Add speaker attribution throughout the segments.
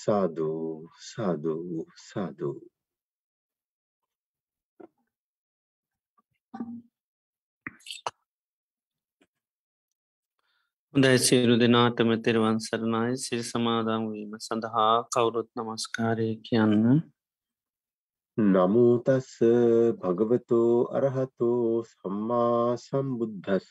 Speaker 1: සාධූ සාධූ සාධූ
Speaker 2: හොඳයි සියලු දෙනාටම තෙරවන් සරණයි. සිරි සමාදංවීම සඳහා කවුරුත් නමස්කාරය කියන්න.
Speaker 1: නමුතස්ස භගවතෝ අරහතෝ සම්මා සම්බුද්ධස්ස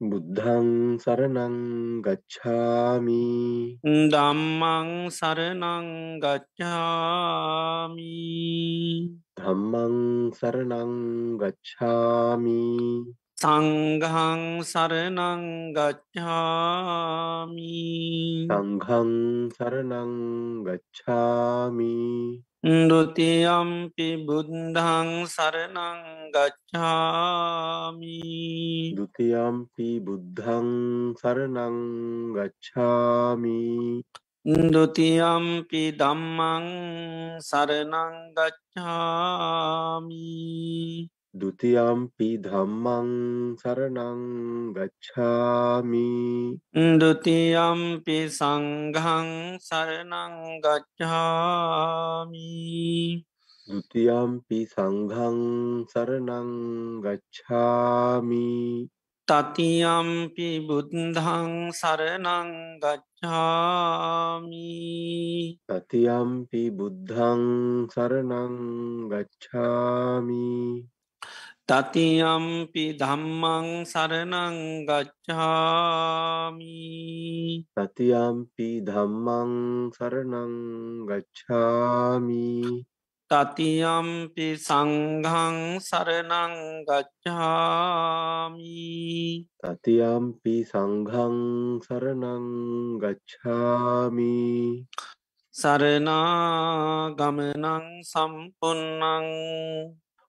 Speaker 1: බුද්ධං සරණං ගච්ඡාමි.
Speaker 2: දම්මං සරනං ගච්ඡාමි.
Speaker 1: ධම්මං සරණං ගච්ඡාමි
Speaker 2: සංගහං සරනංගච්ඡාමි සංහං සරනංගච්ඡාමි දුතියම්පි බුද්ධං
Speaker 1: සරනංගච්ඡාමි දුතියම්පි බුද්ධං සරනංගච්ඡාමි
Speaker 2: දුතියම්පි දම්මං සරනංගච්ඡාමි දුතියම්පි ධම්මං සරණං ගච්ඡාමි
Speaker 1: ဒ ුතියම්පි
Speaker 2: සංඝං සරණං ගච්ඡාමි
Speaker 1: ဒ ුතියම්පි සංඝං සරණං ගච්ඡාමි
Speaker 2: තතියම්පි බුද්ධං සරණං ගච්ඡාමි
Speaker 1: තතියම්පි බුද්ධං සරණං ගච්ඡාමි
Speaker 2: තතියම්පි ධම්මං සරණං ගච්ඡාමි.
Speaker 1: තතියම්පි ධම්මං සරණං ගච්ඡාමි.
Speaker 2: තතියම්පි සංඝං සරණං ගච්ඡාමි.
Speaker 1: තතියම්පි සංඝං සරණං ගච්ඡාමි.
Speaker 2: සරනාගමනං සම්පන්නං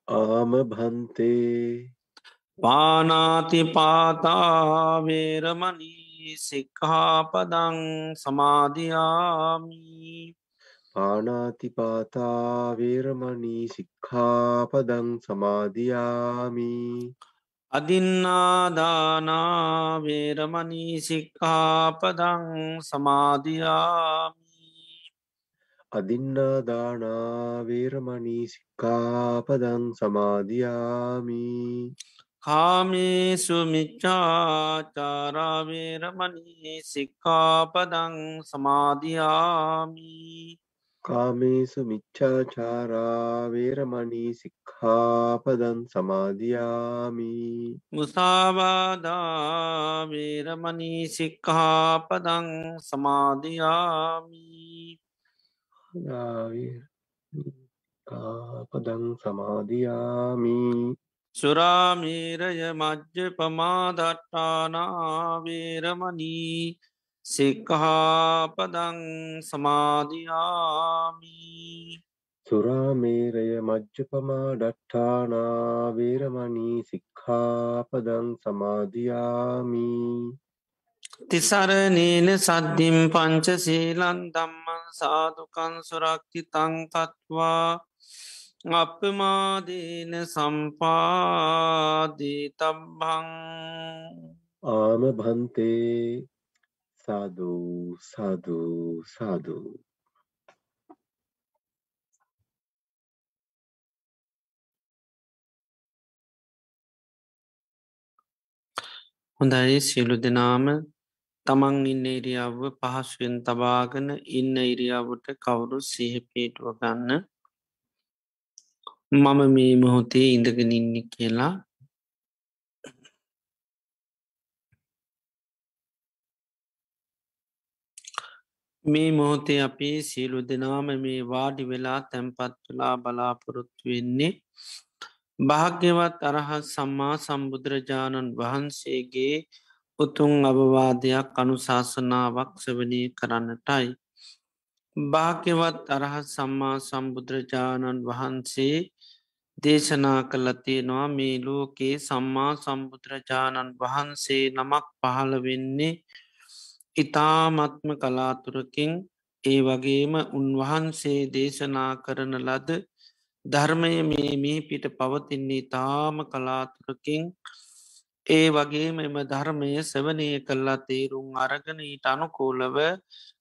Speaker 1: ආම භන්තේ
Speaker 2: පානාතිපාතාවේරමනී සික්හාපදං සමාධයාමි
Speaker 1: පානාතිපාතා වේරමණී සික්ඛාපදං සමාදියාමි
Speaker 2: අදින්නාදානාවේරමනී සික්හාපදං සමාධයාමි
Speaker 1: අදින්නාදානා වේරමණී සික්ඛාපදං සමාදියාමි.
Speaker 2: කාමේසු මිච්චාචාරාවේරමනී සික්කාපදං සමාධයාමි
Speaker 1: කාමේසු මිච්ඡාචාරා වේරමණී සික්ඛාපදං සමාදියාමි.
Speaker 2: මුසාවාදාවේරමනී සික්කාපදං සමාධයාමි
Speaker 1: කාපදං සමාදියාමි.
Speaker 2: සුරාමීරය මජ්්‍ය පමාදට්ටානාවේරමනී සික්හාපදං සමාධයාමි
Speaker 1: සුරාමේරය මජ්්‍යපමා ඩට්ඨානා වේරමණී සික්ඛාපදං සමාදියාමි
Speaker 2: තිසරනීන සද්ධිම් පංච සීලන් දම්මන් සාධකන් සුරක්ති තංකත්වා අපමාදීන සම්පාදී තබ්බං
Speaker 1: ආම භන්තේ සාධූ සාධූ සාධූ
Speaker 2: හොඳයි සියලු දෙනාම තමන් ඉන්න ඉරියාව පහසුවෙන් තබාගෙන ඉන්න ඉරියාවට කවුරු සිහපේටුව ගන්න මම මේ මොහොතේ ඉඳගෙන ඉන්න කියලා මේ මොහොතේ අපි සියලු දෙනාම මේ වාඩි වෙලා තැන්පත් වෙලා බලාපොරොත්තු වෙන්නේ භාග්‍යවත් අරහත් සම්මා සම්බුදුරජාණන් වහන්සේගේ උතුන් අවවාදයක් අනුශාසනාවක් සවනී කරන්නටයි. භාග්‍යවත් අරහත් සම්මා සම්බුදුරජාණන් වහන්සේ දේශනා කලතියෙනවා මේ ලෝකයේ සම්මා සම්බුදුරජාණන් වහන්සේ නමක් පහළ වෙන්නේ ඉතාමත්ම කලාතුරකින් ඒ වගේම උන්වහන්සේ දේශනා කරන ලද ධර්මය මේ මේ පිට පවතින්නේ තාම කලාතුරකින් ඒ වගේම එම ධර්මය සවනය කල්ලා තේරුම් අරගන ඊට අනුකෝලව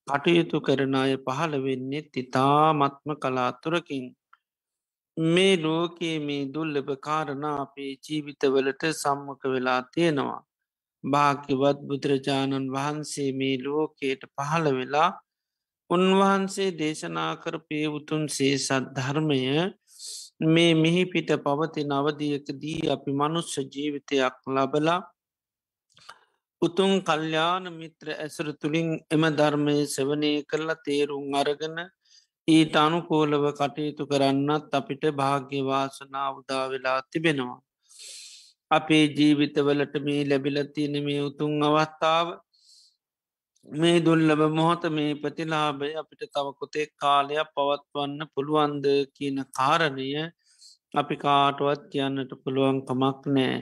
Speaker 2: කටයුතු කරන අය පහළ වෙන්නේ තිතාමත්ම කලාතුරකින්. මේ ලෝකයේ මේ දුල්ලබ කාරණ අපේ ජීවිතවලට සම්මක වෙලා තියෙනවා. භාග්‍යවත් බුදුරජාණන් වහන්සේ මේ ලෝකයට පහළ වෙලා උන්වහන්සේ දේශනා කර පේවුතුන් සේ සද්ධර්මය මේ මිහි පිට පවති නවදියකදී අපි මනුස්්‍ය ජීවිතයක් ලබලා උතුන් කල්්‍යාන මිත්‍ර ඇසර තුළින් එම ධර්මය සවනය කරලා තේරුම් අරගන ඊට අනුකෝලව කටයුතු කරන්නත් අපිට භාග්‍යවාසනා උදා වෙලා තිබෙනවා. අපේ ජීවිතවලට මේ ලැබිලතියන මේ උතුන් අවස්ථාව මේ දුල්ලබ මොහොත මේ ප්‍රතිලාබය අපිට තවකොතේ කාලයක් පවත්වන්න පුළුවන්ද කියන කාරණය අපි කාටුවත් කියන්නට පුළුවන්කමක් නෑ.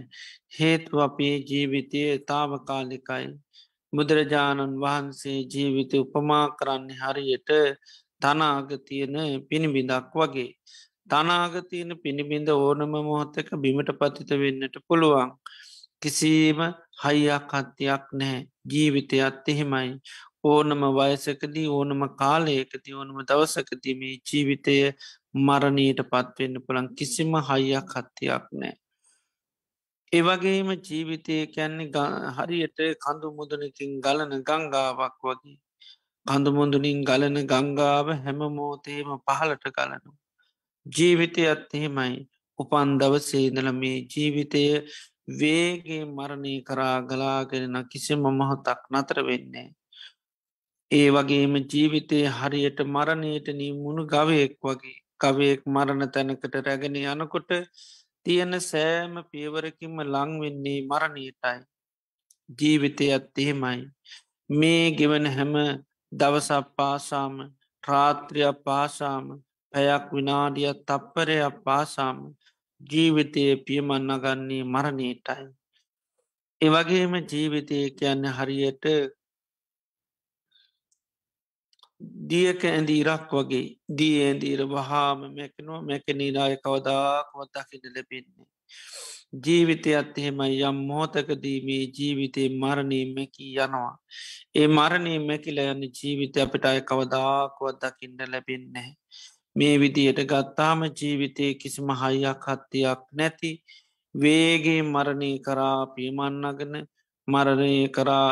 Speaker 2: හේතු අපේ ජීවිතය තාවකාලිකයි. බුදුරජාණන් වහන්සේ ජීවිත උපමා කරන්නේ හරියට තනාගතියන පිණිබිඳක් වගේ. තනාගතියන පිණිබිඳ ඕනම මොහොත්තක බිමට පතිත වෙන්නට පුළුවන්. කිසිීම හයියක් හත්තියක් නෑ. ජීවිතයත් එහෙමයි. ඕනම වයසකදී ඕනම කාලයකති ඕනම දවසකති මේ ජීවිතය මරණීට පත්වෙන්න පුළන් කිසිම හයියක් හත්තියක් නෑ. ඒවගේම ජීවිතය කැන්නේ හරියට කඳු මුදනකින් ගලන ගංගාවක් වගේ. කඳුමුදුනින් ගලන ගංගාව හැම මෝතේම පහලට කලනු. ජීවිතය අත්හෙමයි උපන් දවසේදල මේ ජීවිතය වේගේ මරණය කරා ගලාගෙනන කිසිම මොහොතක් නතර වෙන්නේ. ඒ වගේම ජීවිතය හරියට මරණයට නී මුණු ගවයෙක් වගේ කවයෙක් මරණ තැනකට රැගෙන යනකොට තියෙන සෑම පියවරකින්ම ලංවෙන්නේ මරණීටයි. ජීවිතය අත්තහෙමයි. මේ ගෙවන හැම දවසක් පාසාම රාත්‍රියක් පාසාම පැයක් විනාඩියත් තප්පරයක් පාසාම ජීවිතය පියමන්නගන්නේ මරණීටයි. එවගේම ජීවිතය කියන්න හරියට දියක ඇඳී ඉරක් වගේ දී ඇඳීර වහාම මැකනවා මැකනීරාය කවදාකවත් දකිට ලැබෙන්නේ. ජීවිතයත් එහෙමයි යම් මෝතකදීමේ ජීවිතය මරණීමැකි යනවා. ඒ මරණී මැකිල යන්න ජීවිත අපට අය කවදාකුවත් දකින්න ලැබෙන්නේ. මේ විදියට ගත්තාම ජීවිතය කිසිම හයියක් හත්තියක් නැති වේගේ මරණී කරා පියමන්නගෙන මරණය කරා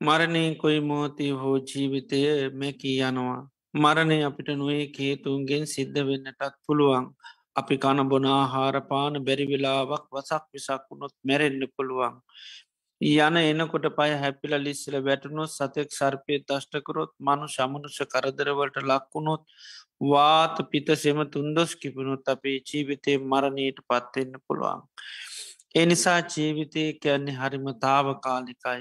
Speaker 2: මරණය කොයි මෝතී හෝ ජීවිතය මැකී යනවා. මරණය අපිට නොේ කේතුන්ගෙන් සිද්ධ වෙන්නටත් පුළුවන්. අපි කන බොන ආහාරපාන බැරි වෙලාවක් වසක් විසක් වුණොත් මැරෙන්න්න පුළුවන්. යන එනකොට පය හැපිල ලිස්සල වැටුණොත් සතෙක් සර්පය දෂ්ටකරොත් මනු ශමනුෂ කරදරවලට ලක්වුණොත් වාත පිත සෙම තුන්දොස් කිපුණුත් අපේ ජීවිතය මරණයට පත්වෙන්න පුළුවන්. එනිසා ජීවිතය කියන්නේ හරිම තාවකාලිකයි.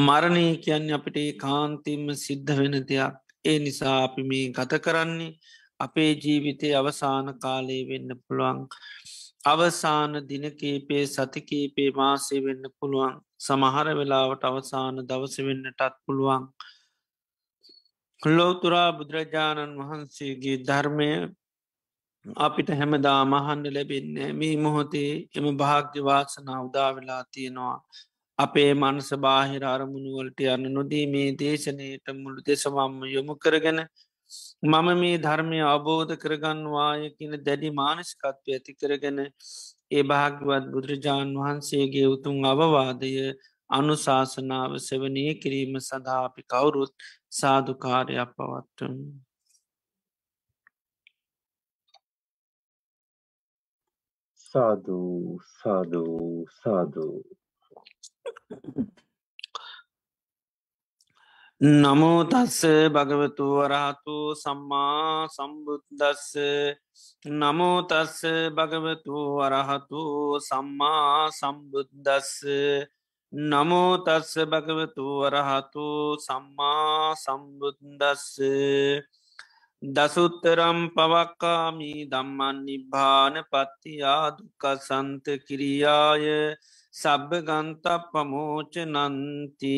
Speaker 2: මරණය කියන්නේ අපිට කාන්තිම සිද්ධ වෙන දෙයක් ඒ නිසා අපි මේ ගත කරන්නේ අපේ ජීවිතය අවසාන කාලේ වෙන්න පුළුවන්. අවසාන දිනකීපේ සතිකීපේ මාසේ වෙන්න පුළුවන් සමහර වෙලාවට අවසාන දවස වෙන්නටත් පුළුවන්. ලෝතුරා බුදුරජාණන් වහන්සේගේ ධර්මය අපිට හැමදා මහන්ඩ ලැබෙන්නේ මේ මොහොතේ එම භාග්‍යවාසනා උදා වෙලා තියෙනවා. අපේ මනස බාහිර අරමුණුවලට යන්න නොදී මේ දේශනයට මුළු දෙසමම්ම යොමු කරගෙන මම මේ ධර්මය අවබෝධ කරගන්නවාය කියන දැඩි මානස්කත්වය ඇති කරගෙන ඒ භාග්‍යවත් බුදුරජාණන් වහන්සේගේ උතුන් අවවාදය අනුශාසනාව සෙවනය කිරීම සඳහාපි කවුරුත් සාධකාරයක් පවත්තුන්.
Speaker 1: සාධූ සාධූ සාධූ
Speaker 2: නමෝ තස්ස භගවතු වරහතු සම්මා සම්බුද්දස්ස. නමෝ තස්ස භගවතු වරහතු සම්මා සම්බුද්දස්ස. නමෝ තස්ස භගවතු වරහතු සම්මා සම්බුද්දස්ස. දසුත්තරම් පවක්කාමී දම්මන් නිබ්භාන පත්තියා දුකසන්ත කිරියාය. සබ්භ ගන්ත පමෝච නන්ති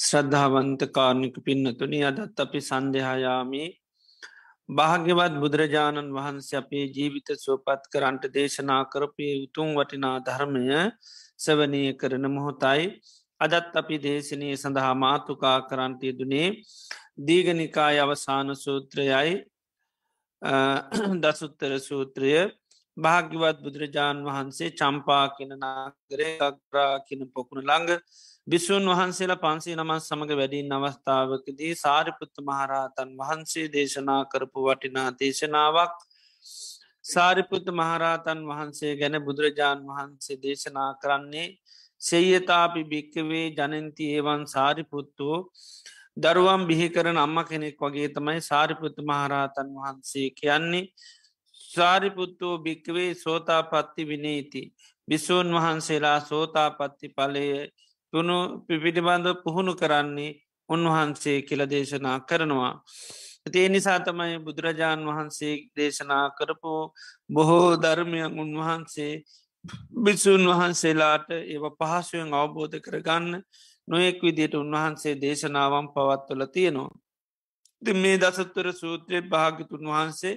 Speaker 2: ශ්‍රද්ධාවන්ත කාරණික පින්නතුනි අදත් අපි සන්දහායාමී භාග්‍යවත් බුදුරජාණන් වහන්සේ අපේ ජීවිත සුවපත් කරන්ට දේශනා කරපය උතුම් වටිනා ධර්මය සවනය කරන මොහොතයි. අදත් අපි දේශනය සඳහා මාතුකා කරන්ටය දුනේ දීගනිකාය අවසාන සූත්‍රයයි. දසුත්තර සූත්‍රය. භාග්‍යවත් බුදුරජාණන් වහන්සේ චම්පා කෙන නාගරේ අග්‍රා කියන පොකුණ ළඟ බිස්සූන් වහන්සේලා පන්සේ නමස් සමඟ වැඩින් අවස්ථාවකදී සාරිපුත්ත මහරහතන් වහන්සේ දේශනා කරපු වටිනා දේශනාවක්. සාරිපුත්ත මහරහතන් වහන්සේ ගැන බුදුරජාණන් වහන්සේ දේශනා කරන්නේ සෙයතාපි භික්කවේ ජනන්ති ඒවන් සාරිපුත්තුවෝ දරුවම් බිහි කරන අම්ම කෙනෙක් වගේ තමයි සාරිපුත්ත මහරහතන් වහන්සේ කියන්නේ. සාරිපුත්තෝ භික්කවේ සෝතා පත්ති විනීති බිස්සූන් වහන්සේලා සෝතා පත්ති පලය තුුණු පිපිටිබඳ පුහුණු කරන්නේ උන්වහන්සේ කියල දේශනා කරනවා. ඒ නිසා තමයි බුදුරජාණන් වහන්සේ දේශනා කරපු බොහෝ ධර්මයක් උන්වහන්සේ බිසූන් වහන්සේලාට ඒව පහසුවෙන් අවබෝධ කරගන්න නොයෙක් විදියට උන්වහන්සේ දේශනාවම් පවත්වල තියෙනවා. ති මේ දසත්තර සූත්‍රය භාගිතුන් වහන්සේ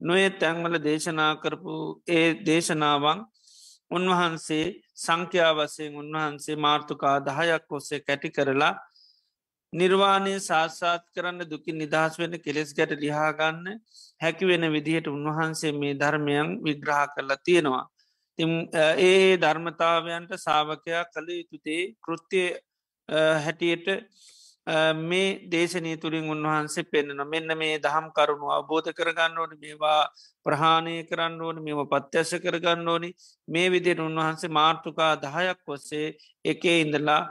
Speaker 2: නොය තැන්වල දේශනා කරපු ඒ දේශනාවන් උන්වහන්සේ සංඛ්‍යාවසයෙන් උන්වහන්සේ මාර්ථකා දහයක් ඔස්සේ කැටි කරලා නිර්වාණය සාස්සාත් කරන්න දුකින් නිදහස් වෙන කෙලෙස් ගැට ලිහාගන්න හැකි වෙන විදිහට උන්වහන්සේ මේ ධර්මයන් විග්‍රහ කරලා තියෙනවා. ඒ ධර්මතාවයන්ට සාාවකයා කළ යුතුතේ කෘත්තිය හැටියට මේ දේශනී තුළින් උන්වහන්සේ පෙන්න්නන මෙන්න මේ දහම් කරුණු අවබෝධ කරගන්න ඕන මේවා ප්‍රහාණය කරන්න ඕන මෙම පත්‍යශ කරගන්න ඕනි. මේ විදියට උන්වහන්සේ මාර්ථකා දහයක් ඔස්සේ එකේ ඉඳලා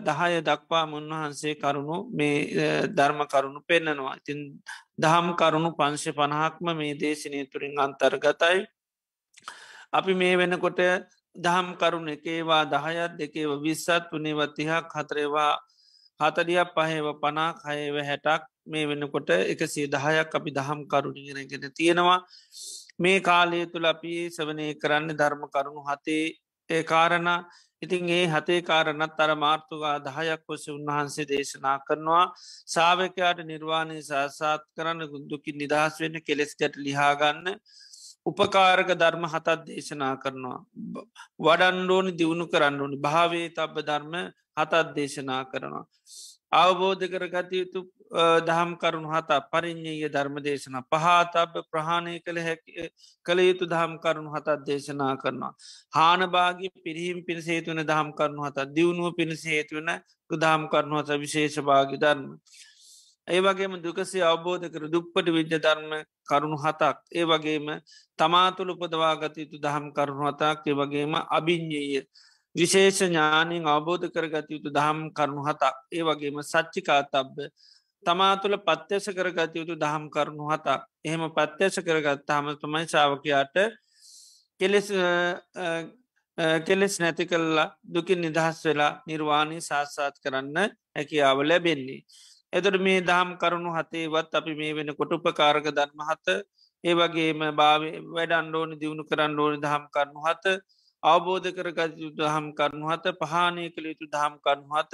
Speaker 2: දහය දක්වා උන්වහන්සේ කරුණු මේ ධර්ම කරුණු පෙන්න්නනවා ඉතින් දහම් කරුණු පංශ පණහක්ම මේ දේශනය තුරින් අන්තර්ගතයි. අපි මේ වෙනකොට දහම් කරුණ එකේවා දහයත් දෙකේව විස්සත් වනේවතිහක් හතරේවා හතඩියක් පහේව පනා කයව හැටක් මේ වෙනකොට එකසේ දහයක් අපි දහම් කරුණිගෙනගෙන තියෙනවා. මේ කාලය තුළ අපි සවනය කරන්න ධර්ම කරුණු හතේ. ඒ කාරණ ඉතින් ඒ හතේ කාරණත් අර මාර්තුගා දහයක් ඔස උන්වහන්සේ දේශනා කරනවා. සාාවකයාට නිර්වාණය සාසාත් කරන්න ගුද්දුකින් නිදහස් වෙන්න කෙලෙස්කට ලිහාගන්න උපකාරක ධර්ම හතත් දේශනා කරනවා. වඩන්ඩෝනි දියුණු කරන්න ඕනි. භාවේ තබ ධර්ම හතත් දේශනා කරනවා. අවබෝධ කරගත යුතු දහම් කරුණු හතා පරිින්්ඥය ධර්ම දේශන පහතබ ප්‍රහණය කළ හැකි කළ යුතු දහම් කරුණු හතත් දේශනා කරනවා. හානභාගේ පිරිහිම් පිණිසේතුවන දහම් කරුණු හත දියුණුව පිණිසේතුවන දහම් කරුණු හත විශේෂ භාගි ධර්ම. ඒ වගේම දුකසේ අවබෝධ කර දුප්පට විද්‍ය ධර්ම කරුණු හතක් ඒ වගේම තමාතුළ උපදවා ගත යුතු දහම් කරුණු හතක් ඒ වගේම අභිං්ඥය විශේෂ ඥානයෙන් අවබෝධ කරගත යුතු දහම් කරුණු හතක් ඒ වගේම සච්චිකා තබ්බ තමා තුළ පත්්‍යස කරගත යුතු දහම් කරුණු හතක් එහෙම පත්්‍යස කරගත් හම තමයි ශාවකයාට කෙලෙස් කෙලෙස් නැති කල්ලා දුකින් නිදහස් වෙලා නිර්වාණය සාස්සාත් කරන්න හැකියාව ලැබෙන්නේ. එතට මේ දහම් කරුණු හතේවත් අපි මේ වෙන කොටුපකාරක ධර්ම හත ඒ වගේම භාව වැඩන්ඩෝනි දියුණු කරන්න ඕනි දහම් කරනු හත අවබෝධ කරගත යුතු දහම් කරනු හත පහනය කළ යුතු දහම් කරනු හත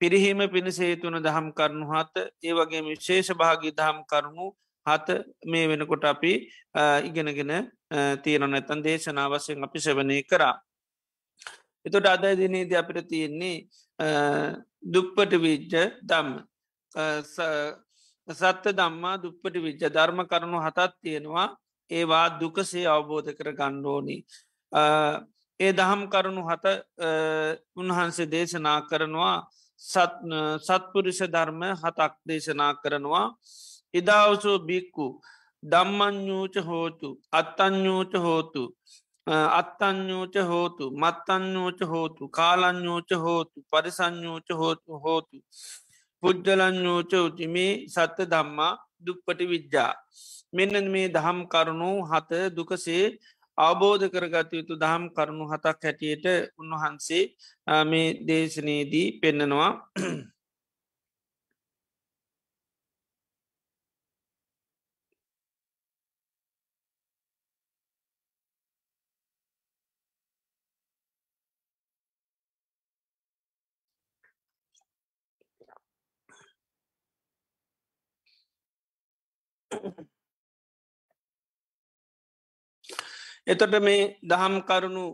Speaker 2: පිරිහීම පිණිසේතුන දහම් කරනු හත ඒ වගේ විශේෂ භාගී දහම් කරුණු හත මේ වෙනකොට අපි ඉගෙනගෙන තියෙන නැතන් දේශනා වසයෙන් අපි සවනය කරා. එතොට අද දිනේද අපිට තියෙන්නේ දුප්පට විජ්ජ දම්ම සත්‍ය දම්මා දුප්පට විච්ච ධර්ම කරුණු හතත් තියෙනවා ඒවා දුකසේ අවබෝධ කර ගණ්ඩෝනි. ඒ දහම් කරුණු හත උන්වහන්සේ දේශනා කරනවා සත්පුරුෂ ධර්ම හතක් දේශනා කරනවා ඉදාවසෝ බික්කු දම්මඥූච හෝතු අත්තඥූච හෝතු අත්තඥූච හෝතු මත්තඥූච හෝතු කාලඥූච හෝතු පරිසඥූච හෝතු හෝතු පුද්ජලඥෝච උතිමේ සත්ත දම්මා දුප්පටි විද්‍යා. මෙන්න මේ දහම් කරුණු හත දුකසේ අවබෝධ කරගත යුතු දහම් කරුණු හතක් හැටියට උන්වහන්සේ මේ දේශනයේදී පෙන්නනවා Thank you. එතොට මේ දහම් කරුණු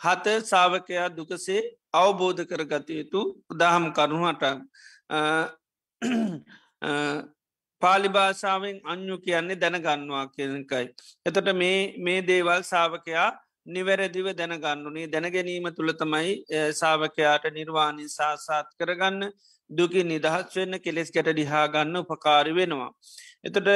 Speaker 2: හත සාාවකයා දුකසේ අවබෝධ කරගත යුතු දහම් කරුණුහට පාලිභාෂාවෙන් අඥු කියන්නේ දැනගන්නවා කියනකයි. එතට මේ මේ දේවල් සාාවකයා නිවැරදිව දැනගන්නුනේ දැනගැනීම තුළ තමයි සාාවකයාට නිර්වාණි සාසාත් කරගන්න දුකි නිදහස් වෙන්න කෙලෙස් ගැට ඩිහා ගන්න උපකාරි වෙනවා. එතට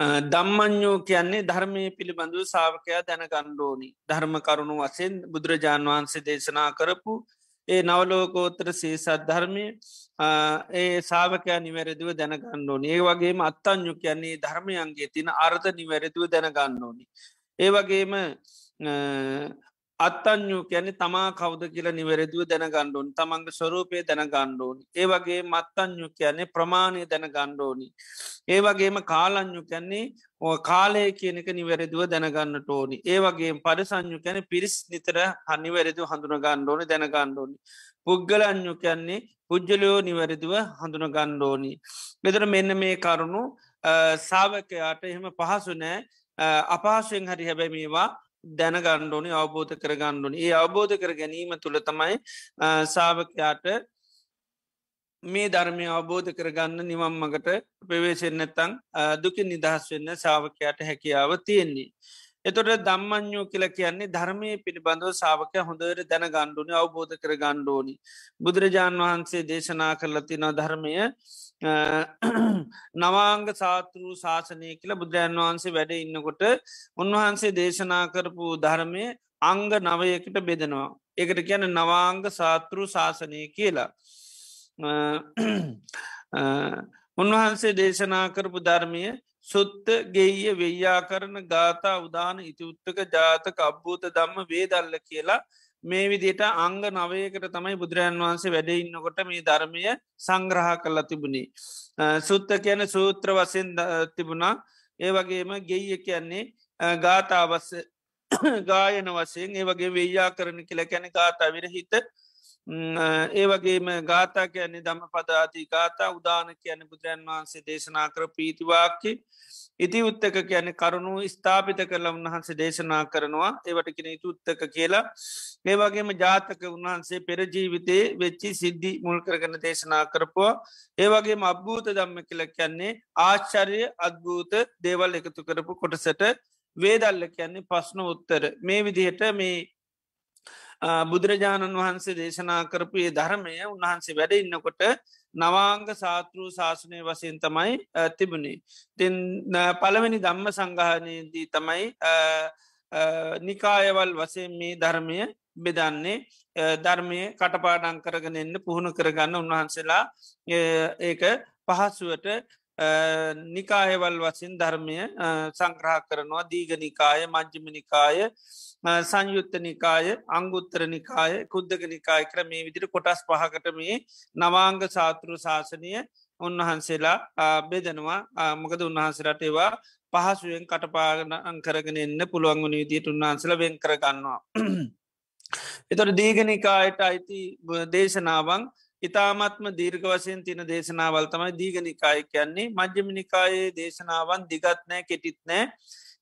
Speaker 2: දම්මඥෝ කියන්නේ ධර්මය පිළිබඳු සාාවකයා දැනගණ්ඩෝනි ධර්ම කරුණු වසයෙන් බුදුරජාණන් වහන්සේ දේශනා කරපු ඒ නවලෝකෝතර සේසත් ධර්මය ඒ සාාවකයා නිවැරදිව දැනගණ්ඩෝනි ඒ වගේම අත්තංයු කියන්නේ ධර්මයන්ගේ තින අර්ථ නිවැරදිව දැනගන්න ඕනි. ඒ වගේම අත්තඥූ කැනෙ තමා කවද කියලා නිවැරදිව දැනගණ්ඩුවන් තමන්ගේ ස්වරූපය දැනගණ්ඩෝනි. ඒවගේ මත්තඥු කියන්නේ ප්‍රමාණය දැනගණ්ඩෝනි. ඒවගේම කාලඥු කැන්නේ ඕ කාලය කියනක නිවැරදිව දැනගන්නට ඕනි. ඒවගේ පරිසංඥු කැන පිරිස් නිතර හනිවැරදිව හඳුන ගණ්ඩෝනි දැනගණ්ඩෝනි. පුද්ගලඥු කියන්නේ පුද්ජලයෝ නිවැරදිව හඳුන ගණ්ඩෝනි. මෙතර මෙන්න මේ කරුණු සාාවකයාට එහෙම පහසු නෑ අපහසුවෙන් හරි හැබැමේවා දැනගණ්ඩෝනි අවබෝධ කරගණ්ඩුවනි ඒ අවබෝධ කර ගැනීම තුළ තමයි සාාවකයාට මේ ධර්මය අවබෝධ කරගන්න නිවම් මගට ප්‍රවේශෙන්න්නත්තං දුකින් නිදහස් වෙන්න සාාවකයාට හැකියාව තියෙන්නේ. එතොට දම්මඥෝ කියල කියන්නේ ධර්මය පිළිබඳව සාාවකය හොඳර දැන ගණ්ඩුවනි අවබෝධ කර ගණ්ඩෝනි. බුදුරජාණන් වහන්සේ දේශනා කරලතින ධර්මය නවාංග සාතෘ ශාසනය කියල බුදුරජන් වහන්සේ වැඩ ඉන්නකොට උන්වහන්සේ දේශනා කරපු ධර්මය අංග නවයකට බෙදෙනවා. එකට කියන නවාංග සාතෘ ශාසනය කියලා. උන්වහන්සේ දේශනා කරපු ධර්මය සුත්ත ගෙය වෙய்යා කරන ගාතා උදාන ඉතිඋත්තක ජාතක අබ්භූත දම්ම වේදල්ල කියලා මේ විදියට අංග නවයකට තමයි බුදුරජන් වහන්සේ වැඩඉන්නකොට මේ ධර්මය සංග්‍රහ කල්ලා තිබුණේ. සුත්ත කියන සූත්‍ර වසයෙන් තිබුණා ඒ වගේම ගෙය කියන්නේ ගාතාවස්ස ගායන වසයෙන් ඒ වගේ වෙய்යා කරන කියල කැන ගාතා විරහිත ඒ වගේම ගාතා කියන්නේ දම පදාති ගාතා උදාන කියන බුදුරන් වහන්සේ දේශනා කර පීතිවාක්කි ඉති උත්තක කියන කරුණු ස්ථාපිත කරල උන්වහන්සේ දේශනා කරනවා. ඒවට කෙන ඉතුත්තක කියලා. ඒ වගේම ජාතක උන්වහන්සේ පෙරජීවිතේ වෙච්චි සිද්ධි මුල් කරගන දේශනා කරපුවා. ඒවගේ අබ්භූත දම්ම කියල කියන්නේ ආශ්චර්ය අත්භූත දේවල් එකතු කරපු කොටසට වේදල්ල කියන්නේ පස්්න උත්තර. මේ විදිහට මේ බුදුරජාණන් වහන්සේ දේශනා කරපු ඒ ධර්මය උන්වහන්සේ වැඩ ඉන්නකොට නවාංග සාතෘ ශාසනය වසයෙන් තමයි තිබුණේ. තින් පළවෙනි දම්ම සංගානයේදී තමයි නිකායවල් වසයෙන් මේ ධර්මය බෙදන්නේ ධර්මය කටපාඩං කරගෙන එන්න පුහුණු කරගන්න උන්වහන්සේලා ඒක පහසුවට නිකායවල් වසින් ධර්මය සංක්‍රහ කරනවා දීගනිකාය මජ්ජිමනිකාය සංයුත්ත නිකාය අංගුත්තර නිකාය කුද්දක නිකාය කර මේ විදිර කොටස් පහකට මේ නවාංග සාතෘ ශාසනය උන්වහන්සේලා බෙදනවා. මොකද උන්වහන්සරට ඒවා පහසුවෙන් කටපාගන අංකරගෙන එන්න පුළුවන් වනි විදියට උන්වහන්සල වෙන් කරගන්නවා. එතොට දීගනිකායට අයිති දේශනාවන් ඉතාමත්ම දීර්ඝ වසයෙන් තින දේශනාවල් තමයි දීගනිකාය කියන්නේ. මජ්‍යමිනිකායේ දේශනාවන් දිගත්නෑ කෙටිත්නෑ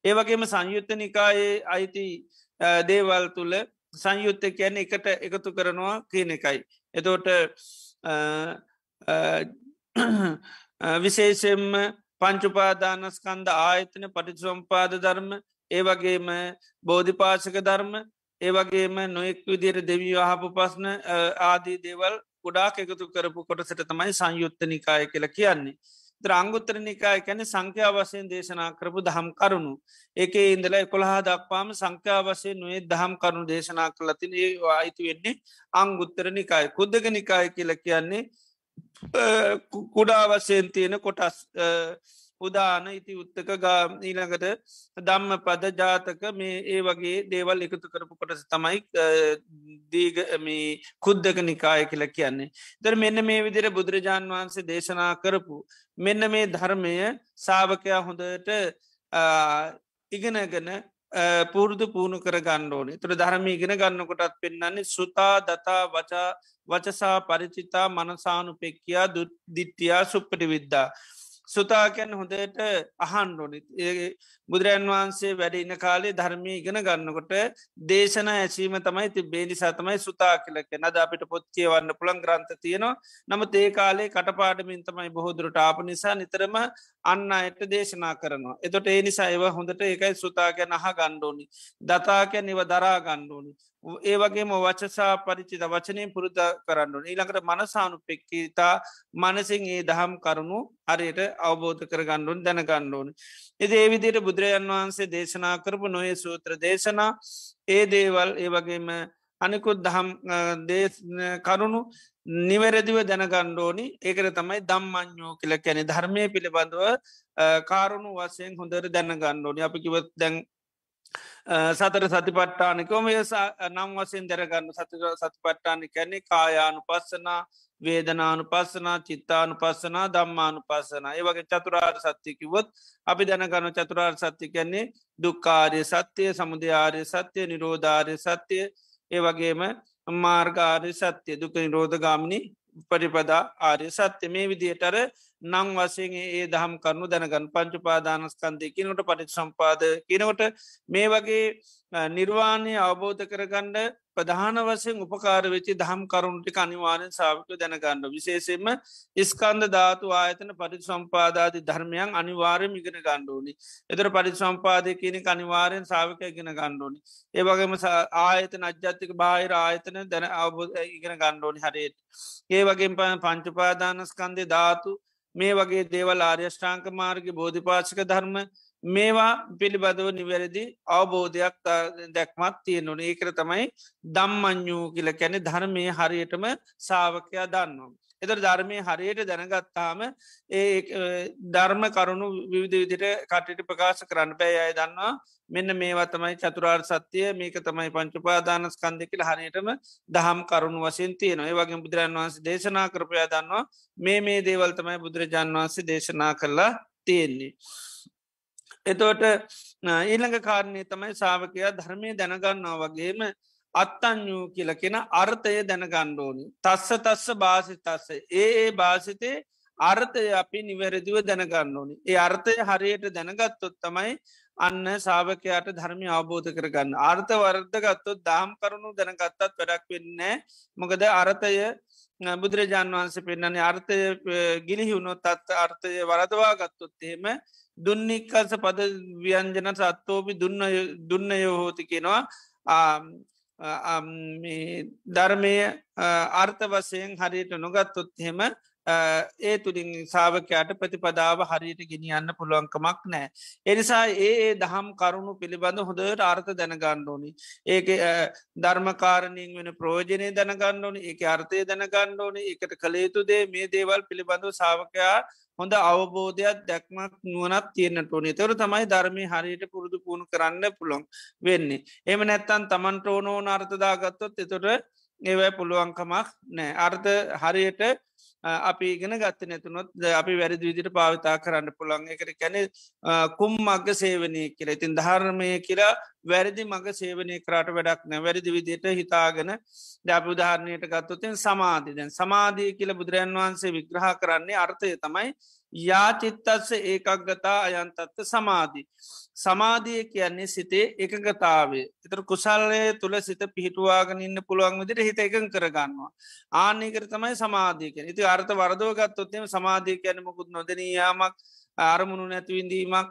Speaker 2: ඒවගේම සංයුත්ත නිකායේ අයිති දේවල් තුළ සංයුත්ත කියන්නේ එකට එකතු කරනවා කියන එකයි. එතෝට විශේෂෙන්ම පංචුපාදානස්කන්ද ආයතන පටිසම්පාද ධර්ම ඒවගේම බෝධිපාසක ධර්ම ඒවගේම නොෙක් විදිර දෙවී අහපු පස්න ආදී දේවල් ගොඩාක් එකතු කරපු කොටසට තමයි සංයුත්ත නිකාය කියල කියන්නේ. ද්‍රංගුත්තර නිකාය කැන සංඛ්‍යා වසයෙන් දේශනා කරපු දහම් කරුණු. ඒකේ ඉඳලා කොළහා දක්වාම සංඛ්‍යා වසය නොේ දහම් කරුණු දේශනා කලතින ඒ අයිති වෙන්නේ අංගුත්තර නිකාය කුද්දක නිකාය කියල කියන්නේ කුඩා වසයෙන් තියෙන කොටස් උදාන ඉති උත්තක ගා ඊළඟට දම්ම පද ජාතක මේ ඒ වගේ දේවල් එකතු කරපු කොටස තමයි දීගමී කුද්දක නිකාය කියල කියන්නේ. දර මෙන්න මේ විදිර බුදුරජාණන් වහන්සේ දේශනා කරපු. මෙන්න මේ ධර්මය සාාවකයා හොඳට ඉගෙනගෙන පුරුදු පුුණු කර ගණ්ඩෝනි තුර ධර්ම ඉගෙන ගන්නකොටත් පෙන්න්නන්නේ සුතා දතා වචා වචසා පරිචිතා මනසානු පෙක්කයා දිට්ටියා සුප්පටි විද්දා සුතාකැන් හොඳට අහන්ඩෝනි ඒ බුදුරන් වහන්සේ වැඩ ඉන්න කාලේ ධර්මය ඉගෙන ගන්නකොට දේශන ඇසීම තමයි ති බේනි සතමයි සුතා කියලක නද අපිට පොත් කියවන්න පුළන් ග්‍රන්ථ තියෙනවා. නම ඒ කාලේ කටපාඩමින් තමයි බොහෝදුරට ආප නිසා නිතරම අන්න අයට දේශනා කරනවා. එතොට ඒ නිසා ඒව හොඳට ඒකයි සුතාකැන අහ ගණ්ඩෝනි දතාකැන් නිව දරා ගණ්ඩෝනි ඒ වගේම වචසා පරිචිත වචනය පුරුද කරන්නු ඊළඟට මනසානු පෙක්කිතා මනසින් ඒ දහම් කරුණු හරියට අවබෝධ කරගණ්ඩුන් දැනගණ්ඩුවන්. එද ඒ විදියට බුදුරජන් වහන්සේ දේශනා කරපු නොේ සූත්‍ර දේශනා ඒ දේවල් ඒ වගේම අනිකුත් දහම් කරුණු නිවැරදිව දැනගණ්ඩෝනි ඒකර තමයි දම්මං්ඥෝ කියල කැනෙ ධර්මය පිළිබඳව කාරුණු වසයෙන් හොඳර දැනගණ්ඩෝනි අපි කිවත් දැන් සතර සතිපට්ටානිකොම නම් වසෙන් දැරගන්න සති සතිපට්ටානි කැනෙ කායානු පස්සනා වේදනානු පස්සනා චිත්තානු පස්සනා දම්මානු පස්සනා ඒවගේ චතුරාර් සත්‍යකිවොත් අපි දැනගන්න චතුරාර් සත්‍ය කැන්නේ දුක්කාරය සත්‍යය සමුදයාරය සත්‍යය නිරෝධාරය සත්‍යය ඒ වගේම මාර්ගාරය සත්‍යය දුක නිරෝධගාමිණි පරිපදා ආරය සත්‍ය. මේ විදිහටර නං වසයෙන් ඒ දහම් කරනු දැනගන් පංචුපාදානස්කන්දය කියනට පටිත් සම්පාද කියනවට මේ වගේ නිර්වාණය අවබෝධ කරගණ්ඩ ප්‍රධාන වසයෙන් උපකාර වෙච්චි දහම් කරුණටි අනිවාරෙන් සාවික දැනගන්න විශේෂෙන්ම ස්කන්ද ධාතු ආයතන පරිි සම්පාදාති ධර්මයන් අනිවාරය මිගෙන ගණ්ඩෝනි එතර පරි සම්පාදය කියන අනිවාරයෙන් සාවික ඉගෙන ගණ්ඩෝනි ඒවගේම ආයතන අජ්ජත්තික බාහිර ආයතන දැන අවබෝධ ඉගෙන ගණ්ඩෝනි හරයට. ඒ වගේ පංචුපාදානස්කන්දය ධාතු මේ වගේ දේවල් ආර්යෂ්ඨාංක මාර්ග බෝධිපාශක ධර්ම මේවා පිළිබඳව නිවැරදි අවබෝධයක් දැක්මත් තියෙන්නුන ඒකර තමයි දම්මං්ඥූ කියල කැනෙ ධර්මය හරියටම සාාවකයා දන්නවා. එතර ධර්මය හරියට දැනගත්තාම ඒ ධර්ම කරුණු විවිධ විදිට කටට ප්‍රකාශ කරන්න බෑ අය දන්නවා මෙන්න මේවා තමයි චතුරාර් සත්‍යය මේක තමයි පංචුපාදානස් කන්දෙකල හරියටම දහම් කරුණු වසයෙන් තියන ඒ වගේ බුදුරන් වහන්සේ දේශනා කරපයා දන්නවා මේ මේ දේවල් තමයි බුදුරජාන් වහන්සේ දේශනා කරලා තියෙන්නේ. එතෝට ඊළඟ කාරණය තමයි සාාවකයා ධර්මය දැනගන්නවා වගේම අත්තංයූ කියල කෙන අර්ථය දැනගණ්ඩෝනි. තස්ස තස්ස භාසි තස්ස ඒ ඒ භාසිතේ අර්ථය අපි නිවැරදිව දැනගන්න ඕනි. ඒ අර්ථය හරියට දැනගත්තොත් තමයි අන්න සාාවකයාට ධර්මය අවබෝධ කරගන්න. අර්ථ වර්ධගත්තොත් දාම් කරුණු දැනගත්තත් වැඩක් වෙන්නේ මොකද අර්ථය බුදුරජාන් වහන්සේ පෙන්න්නන්නේ අර්ථය ගිලිහිවුණොත් අත් අර්ථය වරදවා ගත්තොත් එහෙම දුන්නික්කස පද ව්‍යන්ජන සත්තෝපි දුන්න දුන්න යෝහෝති කෙනවා ධර්මය අර්ථ වසයෙන් හරියට නොගත්තොත් හෙම ඒ තුළින් සාාවකයාට ප්‍රතිපදාව හරියට ගෙනියන්න පුළුවන්කමක් නෑ. එනිසා ඒ දහම් කරුණු පිළිබඳ හොඳට අර්ථ දැනගණ්ඩෝනි. ඒක ධර්මකාරණින් වෙන ප්‍රෝජනය දැනගණ්ඩෝනි ඒක අර්ථය දැනගණ්ඩෝනි එකට කළේතුදේ මේ දේවල් පිළිබඳව සාාවකයා හොඳ අවබෝධයක් දැක්මක් නුවනත් තියෙන්න්නට ඕනේ තවර තමයි ධර්මය හරියට පුරුදු පුුණු කරන්න පුළොන් වෙන්නේ. එම නැත්තන් තමන්ට ඕනෝ අර්ථදාගත්තොත් එතොට ඒවැ පුළුවන්කමක් නෑ අර්ථ හරියට අපි ඉගෙන ගත්ත නැතුනොත් අපි වැරදි විදිට පාවිතා කරන්න පුළන් එකට කැනෙ කුම් මග සේවනය කියල. ඉතින් ධර්මය කියලා වැරදි මඟ සේවනය කරට වැඩක් නෑ. වැරදි විදියට හිතාගෙන දැප උදාහරණයට ගත්තොතින් සමාධි දැන් සමාධී කියල බුදුරන් වහන්සේ විග්‍රහ කරන්නේ අර්ථය තමයි යාචිත්තස්ස ඒකක්ගතා අයන්තත්ත සමාධී. සමාධිය කියන්නේ සිතේ එකගතාවේ එතර කුසල්ලය තුළ සිත පිහිටුවාගෙන ඉන්න පුළුවන් විදිට හිත එකන් කරගන්නවා. ආනකර තමයි සමාධියක ඉති අර්ථ වරදෝ ගත්තොත්තම සමාධිය කියන මොකුත් නොදනයාමක් අරමුණු නැතිවිඳීමක්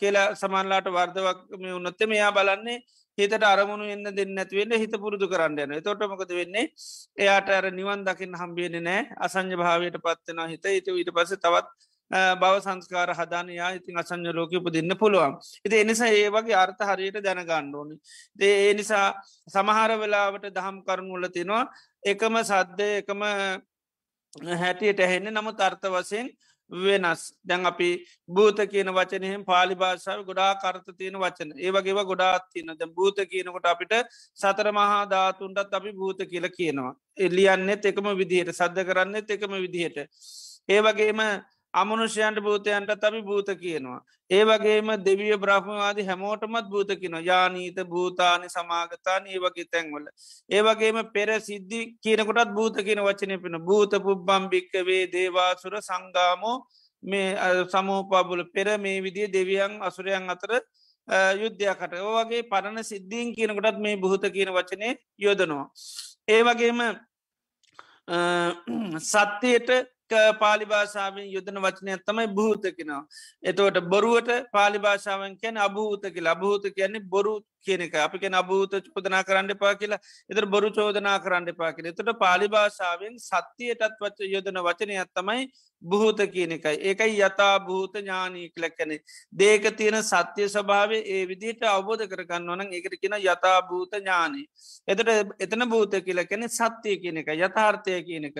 Speaker 2: කියලා සමන්ලාට වර්දවක් මේ උන්නොත්තම එයා බලන්නේ හිතට අරමුණු එන්න දෙන්න ඇතිවෙන්න හිත පුරුදු කරන්න යන තොටමකද වෙන්නේ? එයාට අර නිවන් දකිින් හම්බියෙන නෑ අසංජ භාවයට පත්වෙන හිත හිත. ඊට පස තවත් බව සංස්කාර හදානයා ඉතින් අසංජ ලෝක උපදින්න පුළුවන් ඉති එනිසා ඒ වගේ අර්ථ හරියට දැනගන්න ඕනි දේ ඒ නිසා සමහර වෙලාවට දහම් කරුණුල තිනවා එකම සද්ධය එකම හැටියට ඇහෙන්නේ නමුත් අර්ථ වසයෙන් වෙනස් දැන් අපි භූත කියන වචනයෙන් පාලි භාෂාව ගොඩා කර්ත තියෙන වචන ඒවගේව ගොඩාත් තියන දැ භූත කියනකොට අපිට සතර මහා ධාතුන්ටත් අපි භූත කියල කියනවා එල්ලියන්නෙත් එකම විදිහයට සද්ධ කරන්නෙත් එකම විදිහයට ඒවගේම අමනුෂයන්ට භූතයන්ට තබි භූත කියනවා. ඒ වගේම දෙවිය බ්‍රහ්මවාදී හැමෝටමත් භූත කියන යානීත භූතානි සමාගතාන ඒ වගේ තැන්වල. ඒ වගේම පෙර සිද්ධි කියනකොටත් භූත කියන වචනය පින භූත පුබ්බම් භික්කවේ දේවාසුර සංගාමෝ මේ සමෝපාබුල පෙර මේ විදිිය දෙවියන් අසුරයන් අතර යුද්ධයකට ඕවගේ පරණ සිද්ධීන් කියනකොටත් මේ බහත කියන වචනය යොදනවා. ඒ වගේම සත්‍යයට පාලි භාෂාවෙන් යුදන වචනය තමයි භූතකෙනවා. එතවට බොරුවට පාලි භාෂාවන් කැන අභූත කියලා අභූත කියන්නේ බොරු කියන එක. අපි කෙන අභූත චෝදනා කරන්න පා කියලා එතර බොරු චෝදනා කරන්න පා කියල. එතට පාලි භාෂාවෙන් සත්‍යයටත් වච යොදන වචනයක් තමයි බහූත කියන එකයි. ඒකයි යතා භූත ඥානී කලැක්කැනෙ දේක තියෙන සත්‍යය ස්භාවේ ඒ විදිට අවබෝධ කරගන්න ඕනන් එකට කියෙන යතා භූත ඥානී. එතට එතන භූත කියල කැනෙ සත්‍යය කියන එක යථාර්ථය කියන එක.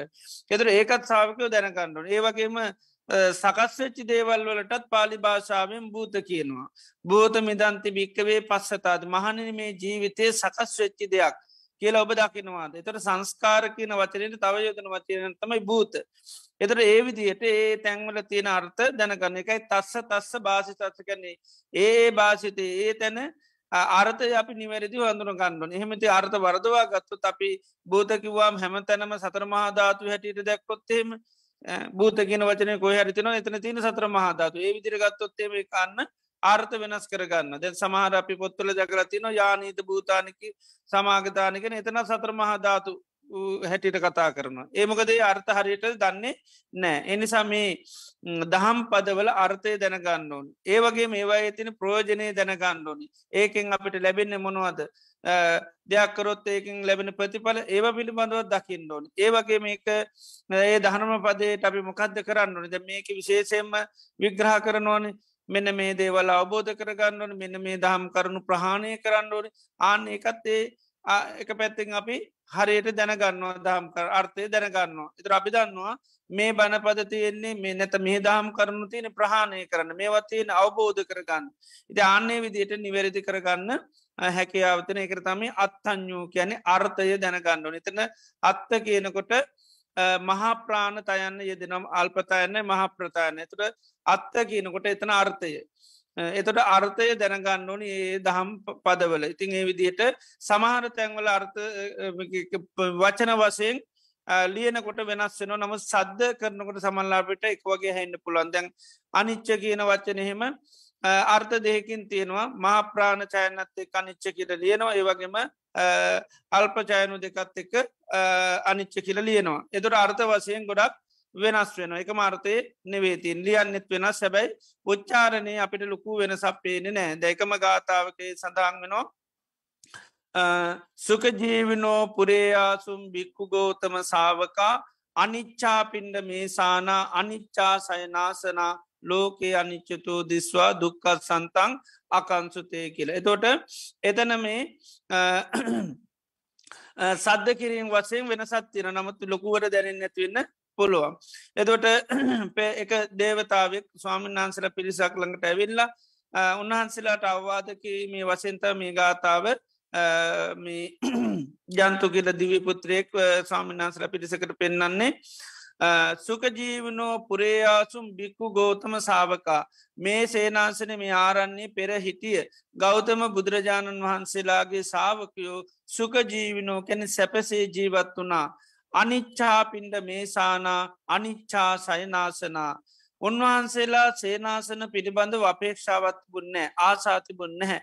Speaker 2: එතර ඒකත් සාාවකයෝ දැනකණ්ඩුවන ඒවගේම සකස් වෙච්චි දේවල් වලටත් පාලි භාෂාවෙන් භූත කියනවා. භූත මිදන්ති භික්කවේ පස්සතාද. මහනන මේ ජීවිතය සකස් වෙච්චි දෙයක් කියලා ඔබ දකිනවාද? එතට සංස්කාර කියන වචනයට තව යොදන වචනය තමයි භූත. එතට ඒ විදියට ඒ තැන්වල තියෙන අර්ථ දැනගන්න. එකයි තස්ස තස්ස භාෂි තත්ස කන්නේ ඒ භාෂිතය ඒ තැන අර්ථ අපි නිවැරදි වඳුන ගන්නඩුවන එහෙමති අර්ථ වරදවා ගත්තු අපි භූතකිවාම් හැම තැනම සතරමහාධාතු හැටියට දැක්කොත්තේම භූත කියන වචනය කොහ හරිතින එතන තින සත්‍ර මහධාතු ඒ විදිර ගත්තොත්තේම කන්න ආර්ථ වෙනස් කරගන්න. දැන් සමහර අපි පොත්වල ජගරතින යානීත භූතානිකි සමාගතානිකෙන එතන සත්‍ර මහධාතු හැටිට කතා කරන. ඒමකදේ අර්ථ හරියට දන්නේ නෑ. එනිසා මේ දහම් පදවල අර්ථය දැනගන්න ඕන්. ඒවගේ මේවා ඇතින ප්‍රෝජනය දැනගන්න ඕනි. ඒකෙන් අපිට ලැබෙන්න මොනවද. දෙයක්කරොත් ඒකින් ලැබෙන ප්‍රතිඵල ඒව පිළිබඳව දකින්න ඕන. ඒවගේ මේක ඒ දහනම පදේ අපි මොකක්ද කරන්න ඕනද මේක විශේෂයෙන්ම විග්‍රහ කරනවනේ මෙන්න මේ දේවල් අවබෝධ කරගන්න ඕන මෙන්න මේ දහම් කරුණු ප්‍රහාණය කරන්න ඕන ආන්න එකත් ඒ එක පැත්තිෙන් අපි හරියට දැනගන්නවා දහම් කර අර්ථය දැනගන්නවා එතර අපි දන්නවා මේ බණපද තියෙන්නේ මේ නැත මේ දහම් කරනු තියෙන ප්‍රහාණය කරන්න මේවත් තියෙන අවබෝධ කරගන්න. ඉති ආන්නේ විදියට නිවැරදි කරගන්න හැකියාවතන එකට තම අත්තං්ඥූ කියන්නේ අර්ථය දැනගන්නඩු නිතන අත්ත කියනකොට මහා ප්‍රාණ තයන්න යෙදනම් අල්පතයන්න මහාප්‍රතායන තුර අත්ත කියනකොට එතන අර්ථය. එතොට අර්ථය දැනගන්න ඕනි ඒ දහම් පදවල. ඉතින් ඒ විදියට සමහර තැන්වල අර්ථ වචන වසයෙන් ලියනකොට වෙනස් වෙන නම සද්ධ කරනකොට සමල්ලාපිට එක් වගේ හැන්න පුළන් දැන් අනිච්ච කියන වච්චනහෙම අර්ථ දෙහකින් තියෙනවා. මහා ප්‍රාණ චයනත්තේ අනිච්ච කියල ලියනවා. ඒවගේම අල්පචයනු දෙකත් එක්ක අනිච්ච කියල ලියනවා. එතුට අර්ථ වසයෙන් ගොඩක් වෙනස් වෙන එක මාර්තය නෙවේතින් ලියන්නෙත් වෙනස්. සැබැයි උච්චාරණය අපිට ලොකු වෙන සප්පේන නෑ දැකම ගාථාවකේ සඳහන් වෙනවා සුකජීවිනෝ පුරේයාසුම් බික්කු ගෝතම සාාවකා අනිච්චා පින්ඩ මේ සානා අනිච්චා සයනාසනා ලෝකයේ අනිච්චතු දිස්වා දුක්කත් සන්තන් අකංසුතය කියලා. එතෝට එතන මේ සද්ධ කිරීම වසයෙන් වෙනසත් තින නමුත් ලොකුවට දැනෙන් ඇතිවෙන්න පුළුවන්. එතොට එක දේවතාවක් ස්වාමීන් වහන්සල පිරිසක් ළඟට ඇවිල්ලා උන්වහන්සේලාට අවවාදක මේ වසෙන්ත මේ ගාථාව ජන්තු කියල දිවිපුත්‍රයෙක් ස්වාමිනාන්සල පිරිසකට පෙන්න්නන්නේ සුකජීවනෝ පුරේයාසුම් බික්කු ගෝතම සාාවකා මේ සේනාසන මේ ආරන්නේ පෙර හිටිය ගෞතම බුදුරජාණන් වහන්සේලාගේ සාාවකයෝ සුකජීවිනෝ කැන සැපසේ ජීවත් වනා අනිච්චා පින්ඩ මේසානා අනිච්චා සයනාසනා. උන්වහන්සේලා සේනාසන පිළිබඳව අපේක්ෂාවත් බුන්නෑ ආසාති බුන්නහැ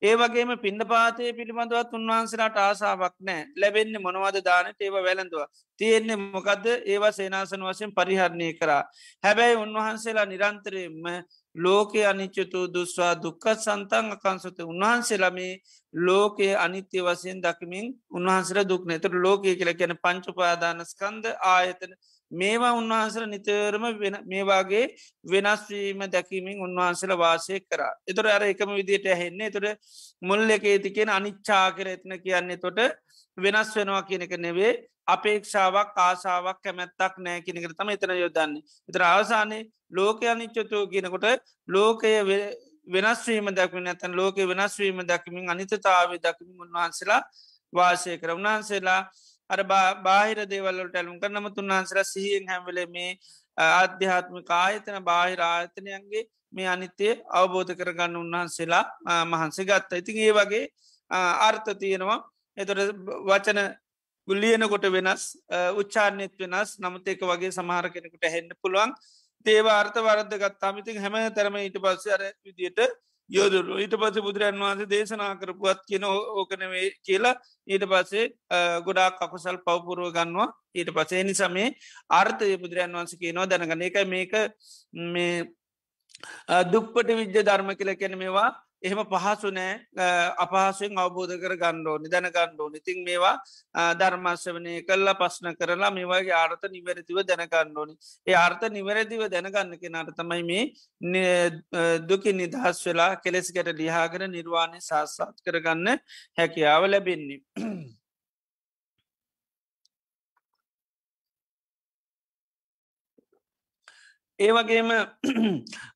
Speaker 2: ඒ වගේම පින්ඩ පාතය පිළිබඳවත් උන්වහන්සේලාට ආසාාවක් නෑ ලැබෙන්නේ මොනවද දානට ඒව වැළඳවා. තියෙන්නේ මොකද ඒවා සේනාසන වශයෙන් පරිහරණය කරා. හැබැයි උන්වහන්සේලා නිරන්තරයෙන්ම ලෝකය අනිච්චතු දුස්වා දුක්කත් සන්තන් අකංසත උන්වහන්සේලමේ ලෝකයේ අනිත්‍ය වසයෙන් දකිමින් උන්වහන්සර දුක්න එතට ලෝකය කියල කියන පංචුපාදානස්කන්ද ආයතන. මේවා උන්වහන්සර නිතරම මේවාගේ වෙනස්වීම දැකීමින් උන්වහන්සල වාසය කර. එතුර අර එකම විදියට ඇහෙන්නේ. තුර මුල් එක ඒති කියෙන අනිච්චා කර එතන කියන්නේ තොට වෙනස් වෙනවා කියනක නෙවේ අපේක්ෂාවක් ආසාාවක් කැමැත්තක් නෑ කෙනෙකට තම එතන යොදන්නේ එතර අවසානයේ ලෝක අනිච්චතෝ කියනකොට ලෝකය වෙනස්වීම දැක්මින් ඇතන් ලෝක වෙනස්වීම දැකමින් අනිතතාව දකිමින් උන්වහන්සලා වාසය කර. උන්වහන්සේලා අර බාහිර දේවල්ලට ඇලුම් කරනම තුන්වහන්සලා සිහියෙන් හැමවල මේ අධ්‍යාත්ම කායතන බාහිර ආයතනයන්ගේ මේ අනිත්‍යය අවබෝධ කරගන්න උන්වහන්සේලා මහන්සේ ගත්ත. ඉතින් ඒ වගේ අර්ථ තියෙනවා. එතොට වචන ගුල්ලියනකොට වෙනස් උච්චාරනෙත් වෙනස් නමුත් ඒක වගේ සමහර කෙනෙකුට හෙන්න පුළුවන්. දේව අර්ථ වරද ගත්තාමිතින් හැම තරම ඊට පස්ස අර විදියට යෝදුරු. ඊට පස බුදුරන් වහන්සේ දේශනා කරපුවත් කියන ඕකනවේ කියලා ඊට පස්සේ ගොඩා කකුසල් පවපුරුව ගන්නවා. ඊට පසේ නිසමේ අර්ථය බුදුරන් වහන්ස කියනවා දැනගන එක මේක මේ දුප්පට විද්‍ය ධර්ම කියල කැන මේවා එහෙම පහසු නෑ. අපහසුවෙන් අවබෝධ කර ගණ්ඩෝනි දැන ගණ්ඩෝන ඉතින් මේවා ධර්මශ්‍යවනය කල්ලා පස්්න කරලා මේවාගේ ආර්ථ නිවැරදිව දැනගණ්ඩෝනි ඒ ආර්ථ නිවැරදිව දැනගන්න කෙනට තමයි මේ දුකි නිදහස් වෙලා කෙලෙස් ගැට ලිහාගෙන නිර්වාණය සාස්සාත් කරගන්න හැකියාව ලැබෙන්නේ. ඒ වගේම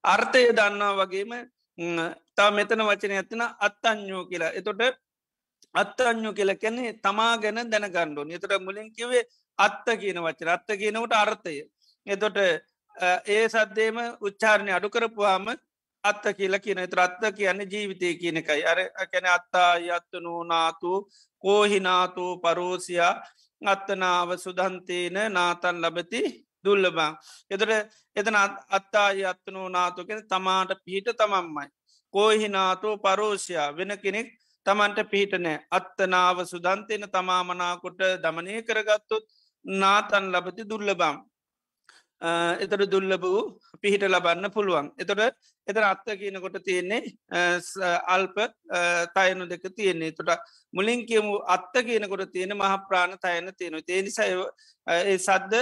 Speaker 2: අර්ථය දන්නා වගේම තා මෙතන වචන ඇතින අත්තඥෝ කියලා. එතොට අත්තඥෝ කියල කැන්නේ තමා ගැන දැනගණ්ඩුවන් එතට මුලින් කිවේ අත්ත කියන වචන. අත්ත කියනවට අර්ථය. එතොට ඒ සද්දේම උච්චාරණය අඩු කරපුවාම අත්ත කියලා කියන. ත්‍රත්ත කියන්නේ ජීවිතය කියනකයි අර කැන අත්තා යත්තනු නාතු කෝහිනාතු පරෝසියා අත්තනාව සුදන්තේන නාතන් ලබති දුල්ලබං. එතට එතන අත්තා යත්තනු නාතුකෙන තමාට පිහිට තමම්මයි කෝහිනාතෝ පරෝෂයා? වෙන කෙනෙක් තමන්ට පිහිටනෑ අත්තනාව සුදන්තයන තමාමනාකොට දමනය කරගත්තුත් නාතන් ලබති දුර්ලබම් එතට දුල්ලබ වූ පිහිට ලබන්න පුළුවන්. එතොට එතන අත්ත කියනකොට තියෙන්නේ අල්ප තයනු දෙක තියෙන්නේ. තොට මුලින් කියමු අත්ත කියනකොට තියෙන මහ ප්‍රාණ තයන තියෙන තේනිසය සද්ද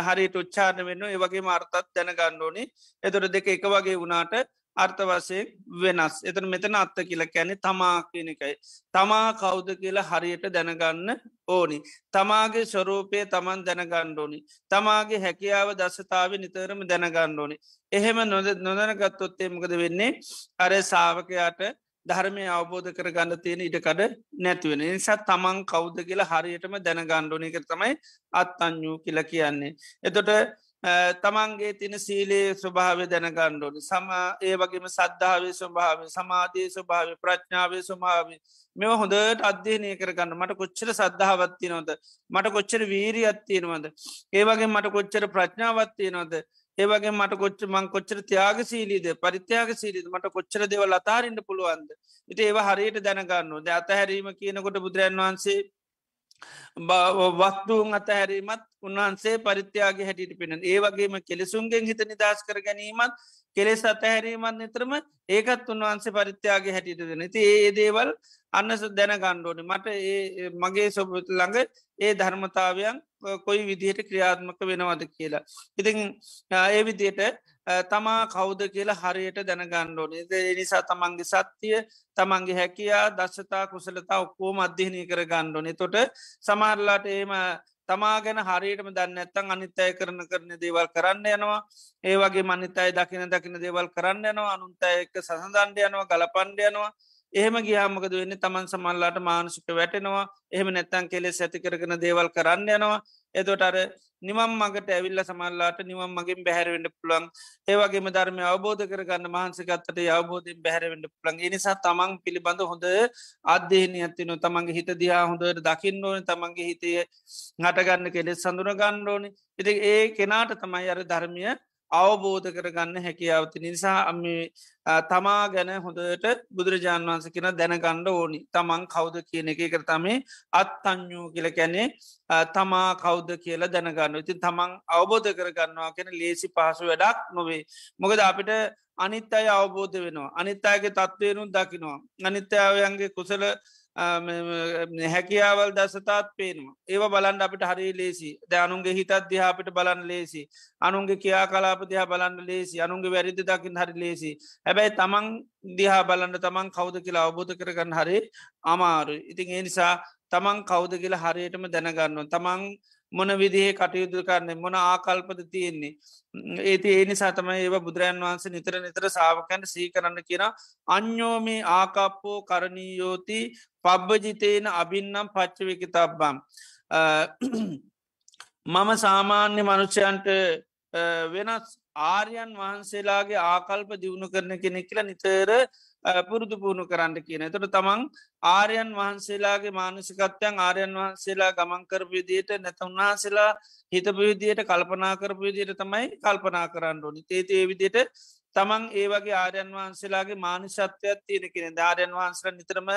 Speaker 2: හරිට උච්චාරණ වෙන්න ඒවගේ මාර්තත් දැනගණ්ඩෝනි එතොට දෙක එක වගේ වුණාට අර්ථවසයෙන් වෙනස්. එතන මෙතන අත්ත කියලා කැනෙ තමා කියනකයි තමා කෞුද කියලා හරියට දැනගන්න ඕනි. තමාගේ ස්වරූපය තමන් දැනගණ්ඩෝනි තමාගේ හැකියාව දසතාව නිතරම දැනගණ්ඩෝනි එහෙම නොද නොදනගත්තොත්තේ මොකද වෙන්නේ? අර සාාවකයාට ධර්මය අවබෝධ කර ගන්න තියෙන ඉටකඩ නැතිවෙන නිසා තමන් කෞද්ද කියලා හරියටම දැනගණ්ඩෝනික තමයි අත්තං්ඥූ කියලා කියන්නේ. එතොට තමන්ගේ තින සීලේ ස්වභාව දැනගණ්ඩෝනි සම ඒ වගේම සද්ධාවේ ස්වභාව සමාධී ස්වභාව ප්‍රඥාවේ ස්වභාව මෙ හොඳට අධ්‍යනය කරගන්න. මට කොච්චර සද්ධාවත්ති නොද මට කොච්චර වීරී අත්තියෙනවද ඒවගේ මට කොච්චර ප්‍රඥාවත්තිය නොද ඒවගේ මට කොච්ච මං කොච්චර ත්‍යයාග සීලීද පරිත්‍යයාග සීලීද මට කොච්චර දෙවල් අතාරන්න පුළුවන්ද? ඉති ඒවා හරියට දැනගන්න ද අතහැරීම කියනකොට බුදුරන් වහන්සේ වත්තුූන් අතහැරීමත් උන්වහන්සේ පරිත්‍යයාගේ හැටිට පෙනෙන ඒ වගේම කෙලෙසුන්ගෙන් හිත නිදස් කර ගැනීමත් කෙලෙස් අතහැරීමත් නිතරම ඒකත් උන්වහන්සේ පරිත්‍යයාගේ හැටිට දෙන ති ඒ දේවල් අන්නස දැන ගණ්ඩෝනි මට ඒ මගේ සොබත ළඟ ඒ ධර්මතාවයන් කොයි විදිහට ක්‍රියාත්මක වෙනවද කියලා. ඉතින් ඒ විදියට තමා කෞුද කියලා හරියට දැනගණ්ඩෝනේ නිසා තමන්ගේ සත්‍යය තමන්ගේ හැකයා දශතා කුසලතා ඔක්කෝ මධ්‍යනය කර ගණ්ඩෝනේ තොට සමරලාට ඒම තමා ගැන හරියටම දන්න ඇත්තන් අනිත්තය කරන කරන දේවල් කරන්න යනවා. ඒ වගේ මනිතයි දකින දකින දේවල් කරන්න යනවා. අනුන්තය එක්ක සසඳන්ඩ යනවා ගලපන්ඩ යනවා. එහෙම ගියාමකද වෙන්න? තමන් සමල්ලාට මානසික වැටෙනවා. එහෙම නැත්තන් කෙලෙ ඇති කරගෙන දේවල් කරන්න යනවා. එතොට අර නිමම් මගට ඇවිල්ල සමල්ලාට නිවම් මගින් බැහැරවෙන්ඩ පුළන් ඒවගේම ධර්මය අවබෝධ කරගන්න මහන්සකත්තට අවබෝධින් බැහැරවෙන්ඩ පුළන් නිසා තමන් පිළිබඳ හොඳ අධ්‍යයන ඇතිනු තමන්ගේ හිත දිහා හොඳට දකින්න ඕන. තමන්ගේ හිතය හටගන්න කෙලෙ සඳුන ගන්න ඕනි. ඉති ඒ කෙනාට තමයි අර ධර්මිය අවබෝධ කරගන්න හැකියාවති නිසා අම තමා ගැන හොඳට බුදුරජාණන් වන්ස කෙන දැනගණ්ඩ ඕනි. තමන් කෞුද කියන එක? කර තමේ අත්තං්ඥූ කියල කැනේ තමා කෞද්ද කියලා දැනගන්න ඉතින් තමන් අවබෝධ කරගන්නවා කෙන ලේසි පහසු වැඩක් නොවේ. මොකද අපිට අනිත් අය අවබෝධ වෙනවා. අනිත් අයගේ තත්වයනුත් දකිනවා. අනිත්‍යාවයන්ගේ කුසල හැකියාවල් දසතාත් පේනවා. ඒව බලන්ඩ අපිට හරි ලේසි. ද අනුන්ගේ හිතත් දිහාපිට බලන්න ලේසි. අනුන්ගේ කියා කලාප දිහා බලන්න ලේසි. අනුන්ගේ වැරිදි දකිින් හරි ලේසි. හැබැයි තමන් දිහා බලන්න තමන් කවුද කියලා අවබෝධ කරගන්න හරි අමාරු ඉතින් ඒ නිසා තමන් කවුද කියලා හරියටම දැනගන්න තමන් මොන විදිහේ කටයුතු කරන්නේ මොන ආකල්පද තියෙන්නේ? ඒති ඒනි සතම ඒව බුදුරන් වහන්ස නිතර නිතර සාාවකැන්ට සී කරන්න කියෙන අන්‍යෝමේ ආකප්පෝ කරණීයෝති පබ්බජිතේන අබින්නම් පච්චවකි තබ්බම් මම සාමාන්‍ය මනුෂ්‍යයන්ට වෙනස් ආර්යන් වහන්සේලාගේ ආකල්ප දියුණු කරන කෙනෙක් කියලා නිතර පුරුදු පුුණු කරන්න කියන. තොට තමන් ආර්යන් වහන්සේලාගේ මානසිකත්වයන් ආර්යන් වහන්සේලා ගමන්කරපු විදියට නැත උන්වහන්සේලා හිතපු විදියට කල්පනා කරපු විදියට තමයි කල්පනා කරන්න ඕනි. තේතේ විදියට තමන් ඒ වගේ ආර්යන් වහන්සේලාගේ මානිශත්වයක් තියෙන කෙන ධාරයන් වහන්සල නිතරම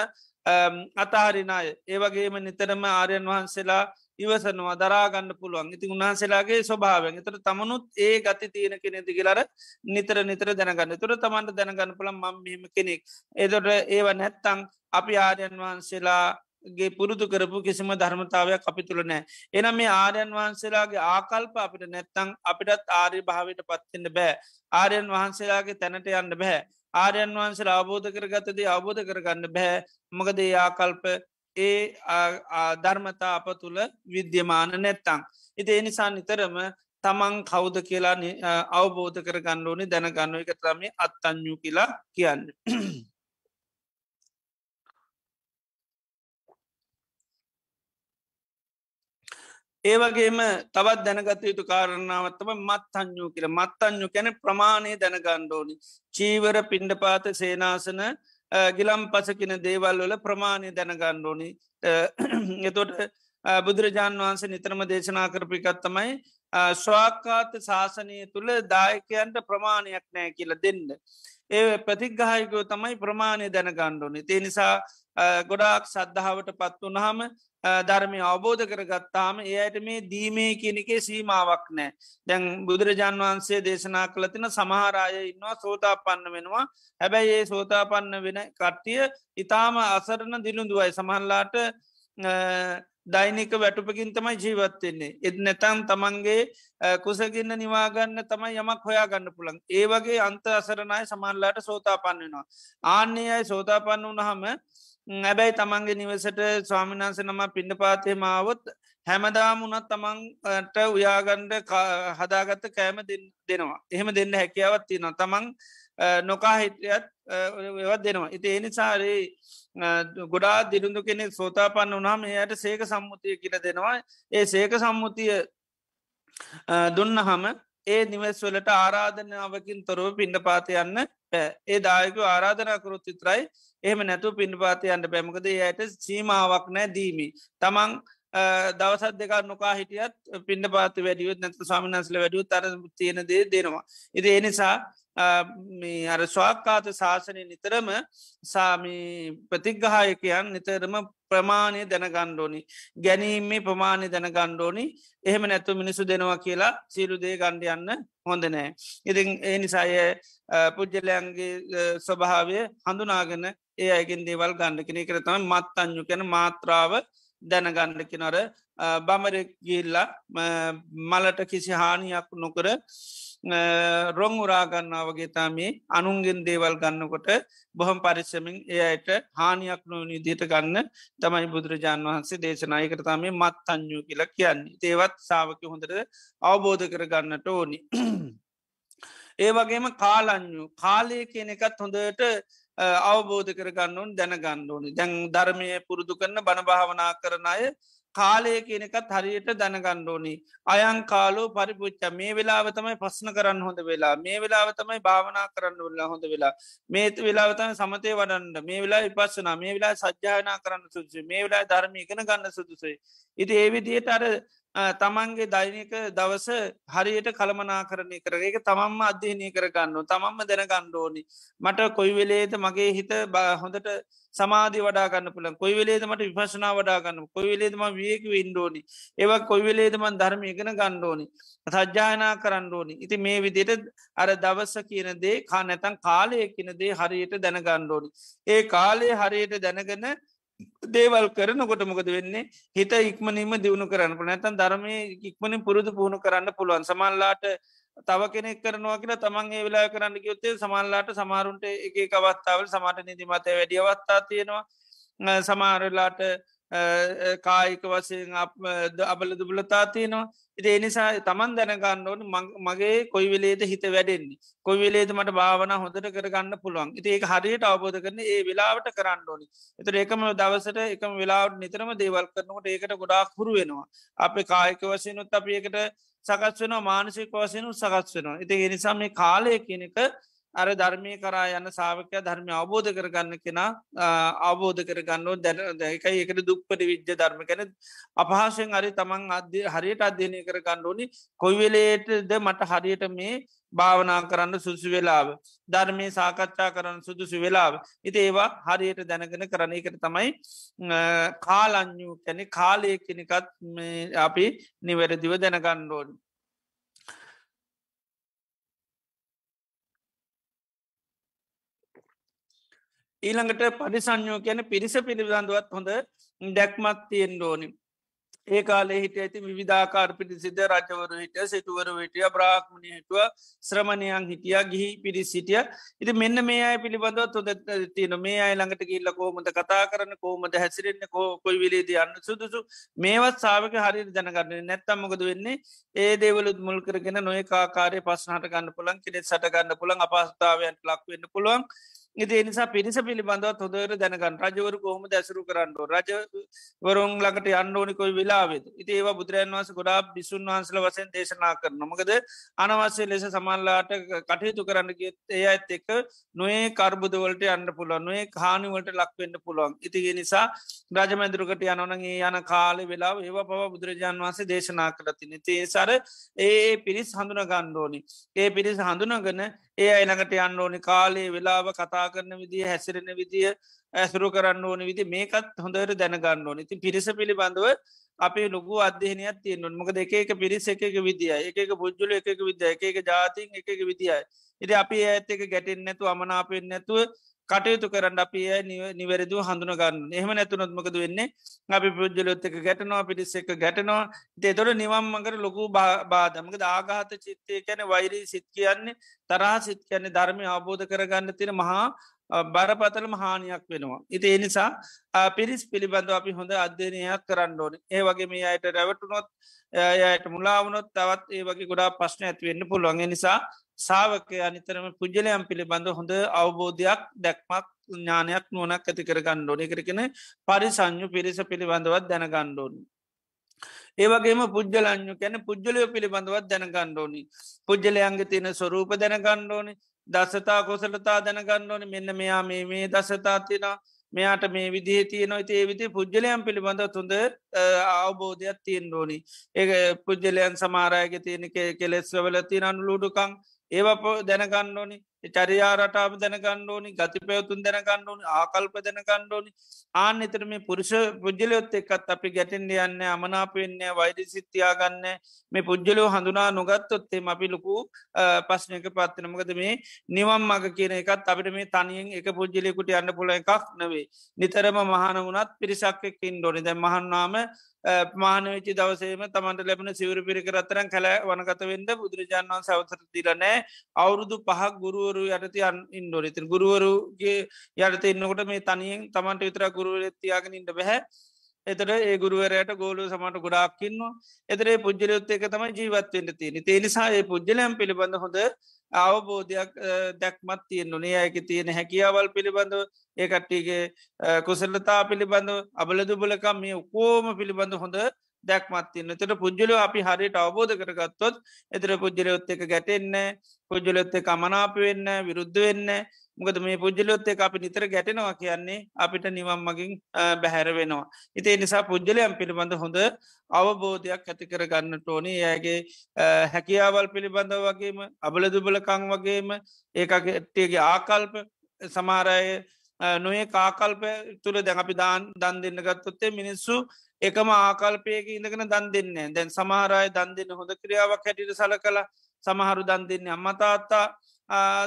Speaker 2: අතාරිනාය ඒවගේම නිතරම ආර්යන් වහන්සේලා ඉවසනවා දරාගන්න පුළුවන් ඉති උන්හන්සේලාගේ ස්වභාවෙන් එතර තමනුත් ඒ ගති තියෙන කෙනෙති කියලර නිතර නිතර දැනගන්න තුර තමන්ට දැනගන්න පුළන් මම් මෙම කෙනෙක් එතොට ඒව නැත්තං අපි ආර්යන් වහන්සේලා ගේ පුරුදු කරපු කිසිම ධර්මතාවයක් අපි තුළ නෑ. එනම් මේ ආර්යන් වහන්සේලාගේ ආකල්ප අපිට නැත්තං අපිටත් ආර්ය භාවට පත්තින්න බෑ. ආර්යන් වහන්සේලාගේ තැනට යන්න බැහැ. ආර්යන් වහන්සේ අවබෝධ කරගතද අවබෝධ කරගන්න බැහැ මගදේ ආකල්ප ඒ ධර්මතා අප තුළ විද්‍යමාන නැත්තං. ඉති එනිසා නිතරම තමන් කෞුද කියලා අවබෝධ කරගන්න ඕනි දැනගන්න එක තරමේ අත්තංයු කියලා කියන්න. ඒවගේම තවත් දැනගත යුතු කාරණාවත්තම මත් අඥු කියල මත් අඥු කැන ප්‍රමාණය දැනගණ්ඩෝනි චීවර පිණ්ඩපාත සේනාසන ගිලම් පසකින දේවල් වල ප්‍රමාණය දැනගණ්ඩෝනි එතොට බුදුරජාණන් වහන්සේ නිතරම දේශනා කරපිකත්තමයි ස්වාකාත ශාසනය තුළ දායකයන්ට ප්‍රමාණයක් නෑ කියල දෙන්න. ඒ ප්‍රතිග්ගායකෝ තමයි ප්‍රමාණය දැනගණ්ඩෝනි තේ නිසා ගොඩාක් සද්ධාවට පත් වනහම ධර්මය අවබෝධ කරගත්තාම ඒයට මේ දීමේ කියනකේ සීමාවක් නෑ. දැන් බුදුරජාන් වහන්සේ දේශනා කළතින සමහරාය ඉන්නවා සෝතා පන්න වෙනවා. හැබැයි ඒ සෝතා පන්න වෙන කට්ටිය ඉතාම අසරණ දිනුදුවයි සමහල්ලාට දෛනික වැටුපකින් තමයි ජීවත්වෙන්නේ එත් නැතන් තමන්ගේ කුසගන්න නිවාගන්න තමයි යමක් හොයා ගන්න පුළන් ඒ වගේ අන්ත අසරණය සමල්ලාට සෝතා පන්නවා ආන්නේ අයි සෝතා පන්න වනහම ඇබැයි තමන්ගේ නිවසට ස්වාමිනාන්ස නම පිඩ පාතය මාවොත් හැමදාම වනත් තමන්ට උයාගණ්ඩ හදාගත්ත කෑම දෙනවා. එහෙම දෙන්න හැකියාවත්ති න තමන් නොකා හිටියත් ඒවත් දෙනවා. ඉති එනිසාරේ ගොඩා දිරුඳු කෙනෙක් සෝතාපන්න වනාම එයට සේක සම්මුතිය කියල දෙනවා. ඒ සේක සම්මුතිය දුන්න හම ඒ නිවස්වලට ආරාධනාවකින් තොරව පිඩ පාතයන්න පෑ ඒ දායක ආරාධනා කරුත් විතරයි එහෙම නැතු පින් පාතියන්ට පැමකද යට සීමාවක් නෑ දීමි. තමන් දවසත් දෙක නොකා හිටියත් පින්ඩ පාති වැඩියුත් නැත සාමිනස්ල වැඩියු තර තියෙන දේ දෙනවා. ඉති එනිසා අර ස්වාක්කාත ශාසනය නිතරම සාමි ප්‍රතිග්ගහායකයන් නිතරම ප්‍රමාණය දැනගණ්ඩෝනි ගැනීමේ ප්‍රමාණය දැනගණ්ඩෝනි එහෙම නැත්තු මිනිසු දෙනවා කියලා සිරුදේ ගණ්ඩයන්න හොඳ නෑ. ඉතින් ඒ නිසාය පුද්ජලයන්ගේ ස්වභාවය හඳුනාගෙන ඒ අයගෙන් දේවල් ගණ්ඩ කෙනෙ කරතම මත් අංයු කැන මාත්‍රාව දැනගණ්ඩ කෙනොර බමර ගිල්ලා මලට කිසි හානියක් නොකර රොං උරාගන්නාවගේ තමේ අනුන්ගෙන් දේවල් ගන්නකොට බොහොම පරිස්සමින් එයට හානියක් නොවනි දිට ගන්න තමයි බුදුරජාණන් වහන්සේ දේශනායකට තමේ මත් අංයු කියලා කියන්නේ. ඒවත් සාාවක හොඳට අවබෝධ කර ගන්නට ඕනි. ඒ වගේම කාලං්ඥු කාලය කියන එකත් හොඳට අවබෝධ කරගන්නුවන් දැනගන්න ඕනි. දැන් ධර්මය පුරුදු කරන බණභාවනා කරන අය කාලය කියනකත් හරියට දැනගණ්ඩෝනි අයන් කාලෝ පරිපුච්ච මේ වෙලාව තමයි පස්සන කරන්න හොඳ වෙලා. මේ වෙලාව තමයි භාවනා කරන්න වෙලා හොඳ වෙලා. මේත වෙලාවතම සමතය වඩන්න. මේ වෙලා විපස්සන. මේ වෙලා සජ්‍යායනා කරන්න සුදුසු මේ වෙලා ධර්මය ඉගෙන ගන්න සුදුසයි. ඉති ඒවිදියට අර තමන්ගේ දෛනික දවස හරියට කළමනා කරණය කර ඒක තමම්ම අධ්‍යයනය කරගන්න තමම්ම දැනගණ්ඩෝනි මට කොයි වෙලේද මගේ හිත හොඳට සමාධි වඩාගන්න පුළන් කොයි වෙලේද මට විපශනා වඩාගන්න කොයි වෙලේදම වියක ඉන්ඩෝනි ඒවක් කොයි වෙලේදමන් ධර්ම ඉගෙන ගණ්ඩෝනි සජ්‍යායනා කරන්න ඕනි. ඉති මේ විදියට අර දවස කියනදේ කා නැතන් කාලය කියනදේ හරියට දැනගණ්ඩෝනි ඒ කාලය හරියට දැනගෙන දේවල් කරනකොට මොකද වෙන්නේ? හිත ඉක්මනීම දියුණු කරන්න නැතන් ධර්මය ඉක්මනින් පුරුදු පුහුණු කරන්න පුළුවන්. සමල්ලාට තව කෙනෙක් කරනවා කියලා තමන්ගේ වෙලා කරන්න යොත්තේ සමල්ලාට සමාරුන්ට එක අවත්තාවල් සමාට නිදිමත වැඩියවත්තා තියෙනවා. සමාරලාට කායික වසයෙන් අබල දුබලතා තියෙනවා. ඉති එනිසා තමන් දැනගන්න ඕන මගේ කොයි වෙලේද හිත වැඩෙන්නේ? කොයි වෙලේද මට භාවන හොඳට කරගන්න පුළුවන්? ඉති ඒක හරියට අවබෝධ කරන ඒ වෙලාවට කරන්න ඕනි. එතර ඒකම දවසට එකම වෙලාවට නිතරම දේවල් කරනකට ඒකට ගොඩාක් හුරු වෙනවා. අප කායික වසයනුත් අප ඒකට සකස් වෙන මානසික වසයනු සකස් වෙනවා. ඉති එනිසා මේ කාලය කියනක අර ධර්මය කරා යන්න සාාවකය ධර්මය අවබෝධ කරගන්න කෙනා අවබෝධ කරගන්න දැන දැකයි එකට දුක්පට විද්‍ය ධර්ම කැන අපහාසෙන් අරි තමන් අධ්‍ය හරියට අධ්‍යනය කරගන්න ඕනි. කොයිවෙලේටද මට හරියට මේ භාවනා කරන්න සුසු වෙලාව? ධර්මය සාකච්ඡා කරන්න සුදුසු වෙලාව? ඉති ඒවා හරියට දැනගෙන කරන එකට තමයි කාලං්ඥු කැනෙ කාලය කෙනෙකත් අපි නිවැරදිව දැනගණ්ඩෝන් ඊළඟට පරිසංයෝ කියන පිරිස පිළිබඳවත් හොඳ දැක්මත් තියෙන් ඕනි. ඒ කාලේ හිට ඇති විධාකාර පිටිසිද රජවරු හිට සිටුවරු හිටිය බ්‍රාක්්මණය හිටුව ශ්‍රමණයන් හිටිය ගිහි පිරිස් සිටිය ඉති මෙන්න මේ අය පිළිබඳව තුොද තියන මේ අයි ළඟට කියල්ල කෝමද කතා කරන කෝමද හැසිරෙන්න්න කෝ කොයි විලේද යන්න සුදුසු? මේවත් සාාවක හරි දැනගන්න නැත්තම්මකද වෙන්නේ? ඒ දේවලුත් මුල් කරගෙන නොය කාකාරය පස්සනට ගන්න පුළන් කෙනෙ සටගන්න පුළන් අපස්ථාවයන්ට ලක් වෙන්න පුළුවන්. ඉති නිසා පිරිස පිළිබඳව හොදර දැනගන්න. රජවරු කොහොම දැසරු කරන්න රජවරුන් ළඟට යන්න ඕනිකොයි වෙලාවෙද? ඉති ඒවා බුදුරන් වන්ස ගොඩා බිසුන් වහන්සල වසෙන් දේශනා කරන මොකද අනවශ්‍ය ලෙස සමල්ලාට කටයුතු කරන්න ඒ අත් එක්ක නොේ කර්බුදවලට අන්න පුළුවන් නොේ කානිවලට ලක්වෙන්න පුළුවන්. ඉතිගේ නිසා රජමැදුරකට යනනගේ යන කාල වෙලා ඒවා පව බුදුරජාන් වන්සේ දේශනා කරතින තිේ සර ඒ පිරිස් හඳුන ගණ්ඩෝනි ඒ පිරිස් හඳුනගන ඒ අයිනකට යන්න ඕනි. කාලේ වෙලාව කතා කරන විදිිය හැසිරෙන විදිිය ඇසුරු කරන්න ඕන විදි මේකත් හොඳට දැනගන්න ඕන. ඉති පිරිස පිළිබඳව අපේ ලොකු අධ්‍යනයක් තියෙන්නුන් මොක දෙකක පිරිස එකක විදිිය එකක පුද්ජුල එකක විද්‍ය එකක ජාතින් එකක විදිියයි. ඉති අපි ඇත් එක ගැටෙන් නැතු අමනාපෙන් නැතුව කටයුතු කරන්න අපි නිවැරදු හඳුනගන්න එහම නැතුනොත්මකද වෙන්නේ? අපි පුද්ජලොත් එක ගැටනවා පිටිස් එක ගැටනවා. තෙතොට නිවම් මඟර ලොකු බාධමක ආගාත චිත්තය කැන වෛරී සිත් කියන්නේ තරහා සිත් කියන්නේ ධර්මය අවබෝධ කරගන්න තින මහා බරපතල මහානයක් වෙනවා. ඉති එනිසා පිරිස් පිළිබඳ අපි හොඳ අධ්‍යනයක් කරන්න ඕන. ඒ වගේ මේ අයට රැවටුනොත් යට මුලාවනොත් තවත් ඒ වගේ ගොඩා ප්‍රශ්න ඇතිවෙන්න පුළුවන්. නිසා සාාවකය අනිතරම පුද්ජලයම් පිළිබඳ හොඳ අවබෝධයක් දැක්මක් ඥානයක් නුවනක් ඇති කර ගණ්ඩෝන එකරකෙන පරිසං්ඥු පිරිස පිළිබඳවත් දැනගණ්ඩෝන. ඒවගේම පුද්ජලං්ඥු කැන පුද්ජලයෝ පිළිබඳවත් දැනගණ්ඩෝනි පුද්ජලයන්ගේ තියෙන ස්වරූප දැනගණ්ඩෝනි දසතා කොසලතා දැනගණ්ඩෝනි මෙන්න මෙයා මේ මේ දසතා තිනා මෙයාට මේ විදිහ තියනො ඒ විදි පුද්ජලයන් පිළිබඳ තුොඳ අවබෝධයක් තියෙන් ඕනි. ඒ පුද්ජලයන් සමාරයග තියෙන කෙලෙස්වල තිනනු ලුඩුකං ඒවප දැනගන්න ඕනි. චරියාරටාව දැනගණ්ඩෝනි ගති පැවතුන් දැනගණ්ඩෝනි ආකල්ප දැනගණ්ඩෝනි ආන එතර මේ පුරුෂ පුද්ජලයොත් එක්කත් අපි ගැටෙන්ඩ යන්න අමනාපෙන්න්නේ වෛඩ සිත්තියාගන්න මේ පුද්ජලෝ හඳුනා නොගත්තොත්තේ අපි ලොකු පස්්නයක පත්වනමකද මේ නිවම් මග කියන එකත් අපිට මේ තනියෙන් එක පුද්ජලයකුට යන්න පුල එකක් නවේ නිතරම මහන වුණත් පිරිසක්කෙක්කින් ඩොනි දැ මහන්නාම මානවිචි දවසේම තමන්ට ලැබෙන සිවර පිරිකර අතරන් කළ වනගත වෙන්ඩ බුදුරජාණන් වන්ස අවසර දිරනෑ අවුරුදු පහක් ගුරුවරු යටති අන් ඉන්ඩෝන ඉතින් ගුරුවරුගේ යටත ඉන්නකොට මේ තනියෙන් තමන්ට විතර ගුරුවර තියාගෙන ඉට බැහැ. එතට ඒ ගුරුවරයට ගෝලු සමට ගොඩාක්කින්නවා එතරේ පුද්ජලයොත් එක තමයි ජීවත්වෙන්ට තියෙන තේනිසා ඒ පුද්ජලයම් පිළිබඳ හොඳ අවබෝධයක් දැක්මත් තියෙන් නොනේ අයක තියෙන හැකියාවල් පිළිබඳව ඒකට්ටිගේ කුසල්ලතා පිළිබඳව අබලදුබලකම් මේ කෝම පිළිබඳ හොඳ දැක්මත්තින්න තට පුද්ජලෝ අපි හරියට අවබෝධ කරගත්තොත් එතර පුද්ජලයොත් එක ගැටෙන්න පුද්ජලොත් එක අමනාප වෙන්න විරුද්ධ වෙන්න මොකද මේ පුද්ජලොත් එක අපි නිතර ගැටෙනවා කියන්නේ අපිට නිවම් මගින් බැහැර වෙනවා. ඉතිේ නිසා පුද්ජලයම් පිළිබඳ හොඳ අවබෝධයක් ඇති කර ගන්න ටෝනි ඇගේ හැකියාවල් පිළිබඳ වගේම අබලදුබලකං වගේම ඒකටගේ ආකල්ප සමාරය නොේ කාකල්ප තුළ දැන් අපි දාන් දන් දෙන්න ගත්තොත්තේ මිනිස්සු එකම ආකල්පයක ඉඳගෙන දන් දෙන්නේ දැන් සමහරය දන් දෙන්න හොඳ ක්‍රියාවක් හැටිට සල කළ සමහරු දන් දෙන්නේ අම්මතාත්තා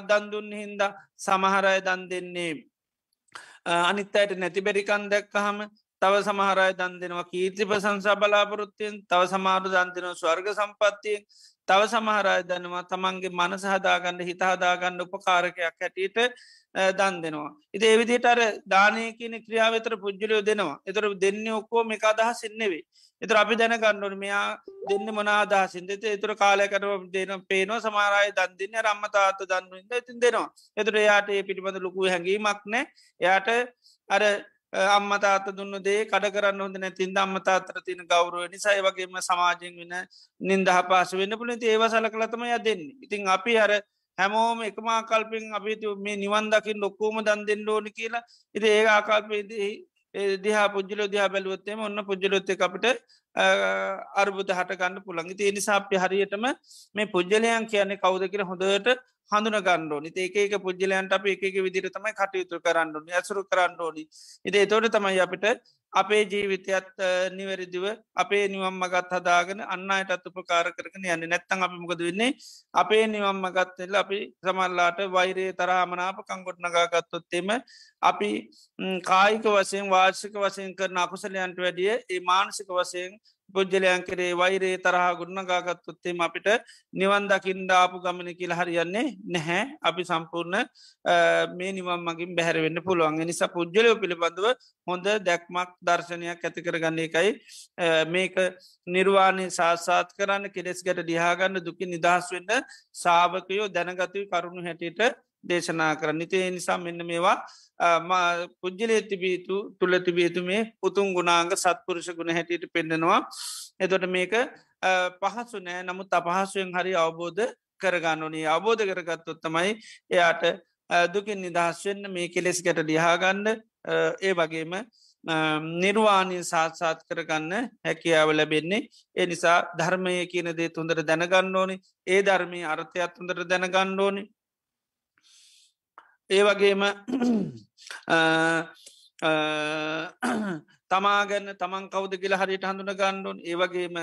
Speaker 2: දන්දුන්න හින්ද සමහරය දන් දෙන්නේ අනිත් අයට නැති බැරිකන් දැක්කහම තව සමහරය දන් දෙනවා. කීර්ති ප්‍රසංසා බලාපොරොත්තියෙන් තව සමාරු දන්තිනව ස්වර්ග සම්පත්තියෙන් තව සමහරය දනවා තමන්ගේ මනස හදාගන්න හිත හදාගන්න උපකාරකයක් හැටියට දන් දෙනවා. ඉති ඒවිදිට අර දානය කියන ක්‍රියාවතර පුද්ජලයෝ දෙනවා. එතර දෙන්න ඔක්කෝ මේ අදහස් එන්නෙවේ. එතර අපි දැන ගණ්ඩුවන මෙයා දෙන්න මනාදහසින්ද එතුර කාලයකට දෙන පේනවා සමාරය දන්දින්න රම්මතාත දන්නුන්ද ඉතින් දෙනවා. එතුර එයාට ඒ පිටිබඳ ලොකු හැඟීමක් නෑ එයාට අර අම්මතාත දුන්න දේ කඩ කරන්න හොඳ නැතින්ද අම්මතාතර තින ගෞරුව නිසයි වගේම සමාජයෙන් වෙන නින්දහ පාස වෙන්න පුළ ඒව සල කළතම ය දෙන්න. ඉතින් අපි හර හැමෝම එකමා කල්පෙන් අපි මේ නිවන්දකින් ලොක්කෝම දන් දෙන්න ඕනි කියලා. ඉති ඒ ආකල්පයේදී දිහා පුද්ජල දිහා බැලුවත්තේම ඔන්න පුද්ජලොත්ත අපිට අර්බුද හටගන්න පුළන්ගි ඒ නිසාප්‍ය හරියටම මේ පුද්ජලයන් කියන්නේ කවුද කියර හොඳට හඳුන ගණ්ඩෝනි ඒක පුද්ජලයන්ට අප එක විදිර තමයි කටයුතු කරන්නඩුනි ඇසුරු කරන්නඩෝනි ඉති තෝට තමයි අපිට අපේ ජීවිතයත් නිවැරදිව අපේ නිවම් මගත් හදාගෙන අන්න අයටත් උපකාර කරන යන්න. නැත්තන් අපි මොකද වෙන්නේ? අපේ නිවම් මගත්වෙල්ල අපි සමල්ලාට වෛරයේ තරාමනාප කංගොට් නගාගත්තොත්තෙම අපි කායික වසයෙන් වාර්ෂික වසයෙන් කරන අකුසලයන්ට වැඩිය ඒ මානසික වසයෙන් පුද්ජලයන් කරේ වෛරයේ තරහා ගුණගාගත්තුත්තේම අපිට නිවන් දකිින්ඩ ආපු ගමන කියල හරියන්නේ නැහැ. අපි සම්පූර්ණ මේ නිවම් මගින් බැහැරවෙන්න පුළුවන්. නිසා පුද්ජලයෝ පිළිබඳව හොඳ දැක්මක් දර්ශනයක් ඇති කරගන්න එකයි මේක නිර්වාණය සාසාත් කරන්න කෙලෙස් ගැට ඩිහාගන්න දුකි නිදහස් වෙන්න සාාවකයෝ දැනගතුයි කරුණු හැටියට දේශනා කරන්න. නිතේ නිසා මෙන්න මේවා පුද්ජලේ තිබීතු තුළ තිබේතු මේ උතුන් ගුණාංග සත්පුරුෂ ගුණ හැටියට පෙන්ඩෙනවා එතොට මේක පහසු නෑ. නමුත් අපහසුවෙන් හරි අවබෝධ කරගන්න ඕනේ. අවබෝධ කරගත්තොත් තමයි එයාට දුකින් නිදහස්වෙන්න මේ කෙලෙස් ගැට ලිහාගන්න ඒ වගේම නිර්වාණය සාත්සාත් කරගන්න හැකියාව ලැබෙන්නේ. ඒ නිසා ධර්මය කියන දේ තුන්දර දැනගන්න ඕනි. ඒ ධර්මී අර්ථයක් තුන්දර දැනගන්න ඕනි. ඒ වගේම තමාගන්න තමන් කවද කියල හරිට හඳුන ගණ්ඩුවන් ඒවගේම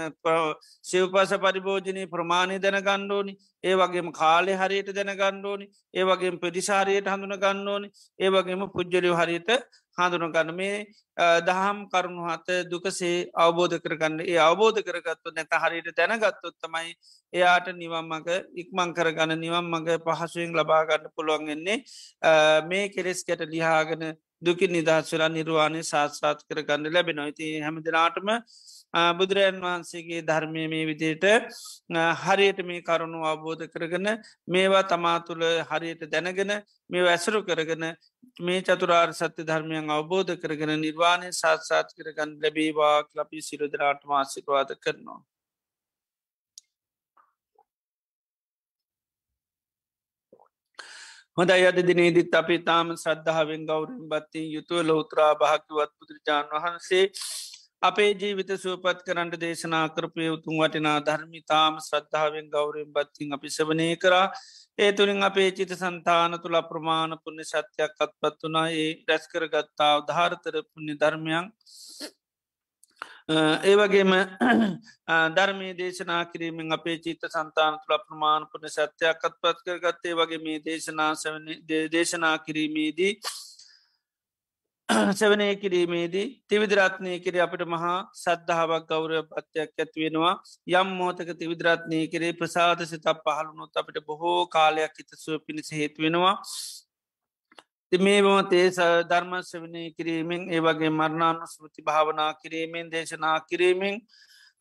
Speaker 2: සිව්පස පරිභෝජනය ප්‍රමාණය දැන ගණ්ඩෝනි ඒ වගේම කාලෙ හරියට දැන ගණ්ඩෝනි ඒ වගේ ප්‍රතිසාරයට හඳුන ගණ්ඩෝනි ඒ වගේම පුද්ජලිය හරියට හඳුන ගන්න මේ දහම් කරුණු හත දුකසේ අවබෝධ කරගන්න. ඒ අවබෝධ කරගත්තු නැත හරියට දැනගත්තොත් තමයි එයාට නිවම්මක ඉක්මං කරගන්න නිවම් මඟ පහසුවෙන් ලබාගන්න පුළුවන්ගෙන්නේ මේ කෙලෙස් ගැට ලිහාගෙන දුකින් නිදහස්වලා නිර්වාණය සාත්සාත් කරගන්න ලැබෙන ඉති හැම දෙනාටම බුදුරජන් වහන්සේගේ ධර්මය මේ විදියට හරියට මේ කරුණු අවබෝධ කරගන මේවා තමා තුළ හරියට දැනගෙන මේ ඇසරු කරගෙන මේ චතුරාර් සත්‍ය ධර්මයන් අවබෝධ කරගෙන නිර්වාණය සාත්සාත් කරගන්න ලැබේවා ලපි සිරුදරාට මාසිකවාද කරනවා. හොඳයි අද දිනේදිත් අපි තාම ශ්‍රද්ධාවෙන් ගෞරෙන් බත්තිී යුතුව ලෝත්‍රා භාක්‍යවත් බුදුරජාණන් වහන්සේ අපේ ජීවිත සුවපත් කරන්නට දේශනා කරපය උතුන් වටිනා ධර්මිතාම ශ්‍රද්ධාවෙන් ගෞරෙන් බත්තිං අපි සවනය කරා. ඒ තුළින් අපේ චිත සන්තාන තුළ ප්‍රමාණ පුුණ්‍ය සත්‍යයක් අත්පත් වනා ඒ රැස්කර ගත්තාව ධාරතර පුුණ්‍ය ධර්මයන් ඒ වගේම ධර්මී දේශනා කිරීමෙන් අපේ චිත සන්තාන තුළ ප්‍රමාණ පුුණ සත්‍යයක් අත්පත් කර ගත්තේ වගේ මේ දේශනා දේශනා කිරීමේදී සවනය කිරීමේදී තිවිදරත්නය කිරේ අපට මහා සද්ධාවක් ගෞරය පත්යක් ඇත්වෙනවා යම් මෝතක තිවිදරත්නය කරේ ප්‍රසාද සිතක් පහළුණොත් අපට බොහෝ කාලයක් හිතසුව පිණිස හේත්වෙනවා මේම තේ ධර්මශ්‍රවනය කිරීමෙන් ඒවගේ මරණානු ස්මෘති භාවනා කිරීමෙන් දේශනා කිරීමෙන්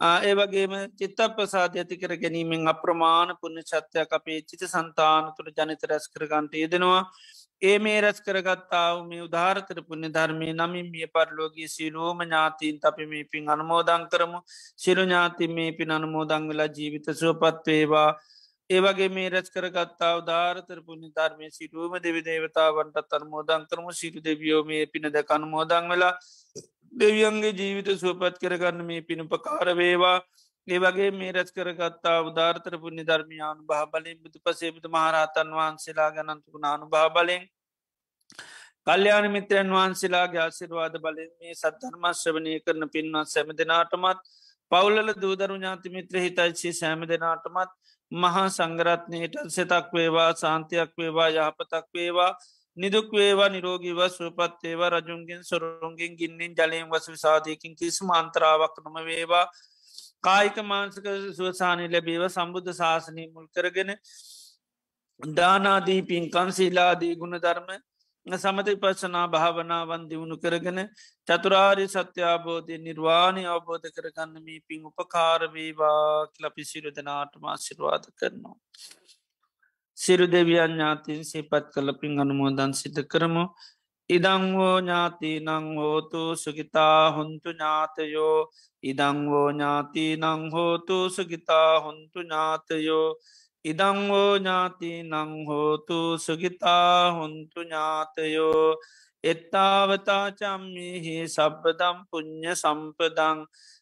Speaker 2: ඒවගේම චිත්ත ප්‍රසාධ ඇති කර ගැනීමෙන් අප්‍රමාණ පුුණ ශත්‍යයක් අපේ චිත සන්තාන තුළ ජනිත රැස් කරගන්ට යෙදෙනවා. ඒ මේ රැස් කරගත්තාව මේ උදාාරතර පුුණ ධර්මය නමින් මිය පරලෝගේ සිලෝම ඥාතීන් අපි මේ පින් අනමෝදං කරමු. සිරු ඥාති මේ පින් අනමෝදං වෙලා ජීවිත සුවපත්වේවා ඒවගේ මේ රැස් කරගත්තාව ධාරතර පුුණි ධර්මය සිටුවම දෙවි දේවතාවන්ටත් අනමෝදං කරම. සිරු දෙවියෝ මේ පිනද කනුමෝදං වෙලා දෙවියන්ගේ ජීවිත සුවපත් කරගන්න මේ පිණුපකාර වේවා. ඒවගේ මේ රැස් කරගත්තා උදාර්තර පුුණි ධර්මයානු භා බලින් බුදු පසේබුදු මහරහතන් වහන්සේලා ගනන්තුකු නානු භා බලෙන් කල්්‍යයාන මිත්‍රයන් වහන්සේලාගේ ආසිරවාද බලෙන් මේ සද්ධර්මශ්‍රවනය කරන පින්වත් සැම දෙනාටමත් පවුලල දූදරු ඥාති මිත්‍ර හිතයිචි සෑම දෙනාටමත් මහා සංගරත්නයට සෙතක් වේවා සාන්තියක් වේවා යහපතක් වේවා නිදුක් වේවා නිරෝගීව සුපත් ඒවා රජුන්ගෙන් සොරුන්ගෙන් ගින්නින් ජලයෙන් වස විසාධයකින් කිසිම අන්තරාවක් නොම වේවා. කායික මාන්සක සුවසානය ලැබීව සම්බුද්ධ ශාසනය මුල් කරගෙන දානාදී පින්කන් සීලාදී ගුණ ධර්ම සමති පස්සනා භාවනාවන් දියුණු කරගෙන චතුරාරි සත්‍යාබෝධය නිර්වාණය අවබෝධ කරගන්න මේ පින් උපකාරවේවා ලපි සිරුදනාටම ආශිර්වාද කරනවා. සිරු දෙවියන් ඥාතින් සේපත් කල පින් අනුමෝදන් සිත කරමු. ඉදංවෝ ඥාති නං හෝතු සුගිතා හොන්තු ඥාතයෝ. ඉදංවෝ ඥාති නං හෝතු සුගිතා හොන්තු ඥාතයෝ. ඉදංවෝ ඥාති නං හෝතු සුගිතා හොන්තු ඥාතයෝ. එත්තාවතාචම්මිහි සබ්බදම් පුං්ඥ සම්පදං.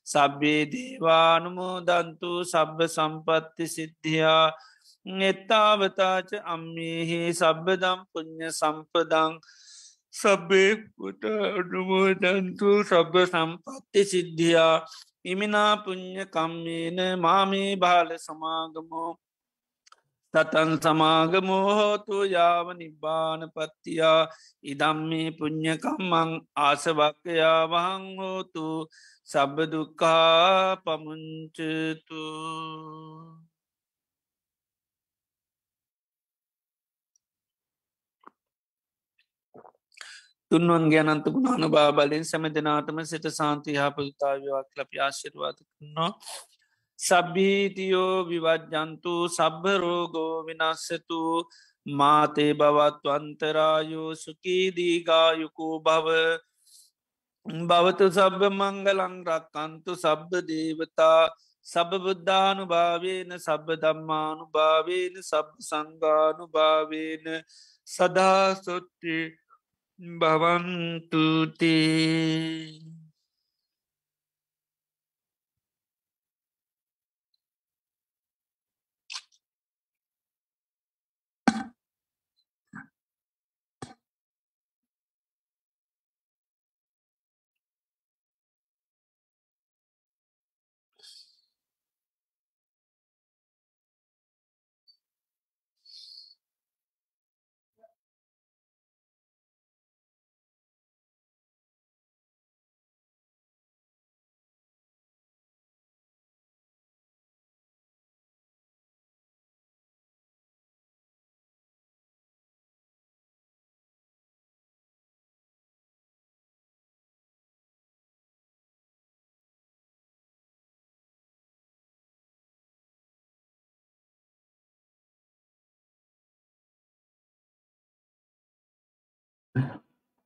Speaker 2: සබ්බේ දේවානුමෝදන්තු සබ්බ සම්පත්ති සිද්ධියා. එත්තාවතාච අම්මිහි සබ්බදම් පුං්ඥ සම්පදං. සබ්බේකුට අනුමෝදන්තු සබ්බ සම්පත්ති සිද්ධියා. ඉමිනා පුං්ඥ කම්මේන මාමේ භාල සමාගමෝ. තතන් සමාගමෝහෝතු යාව නිබ්බාන පත්තියා ඉදම්මේ පුං්ඥකම්මං ආසවක්කයා වහං හෝතු සබ්බදුකා පමුංචතු. තුන්වන් ගැනන්තු ගුණානු බාබලින් සැම දෙනාටම සිට සාන්තිහාපතුතාවයක් ලපි ආශිර්වාද කරන්නවා. සබ්බීතියෝ විවජ්ජන්තු සබ්බරෝගෝ විනස්සතු මාතේ බවත්වන්තරායෝ සුකීදීගායුකූ භව භවතු සබ්බ මංගලං රක්කන්තු සබ්බ දේවතා සබබුද්ධානු භාවේන සබ්බ දම්මානු භාවේන සබ් සංගානු භාවේන සදාසොට්ටේ භවන්තුතේ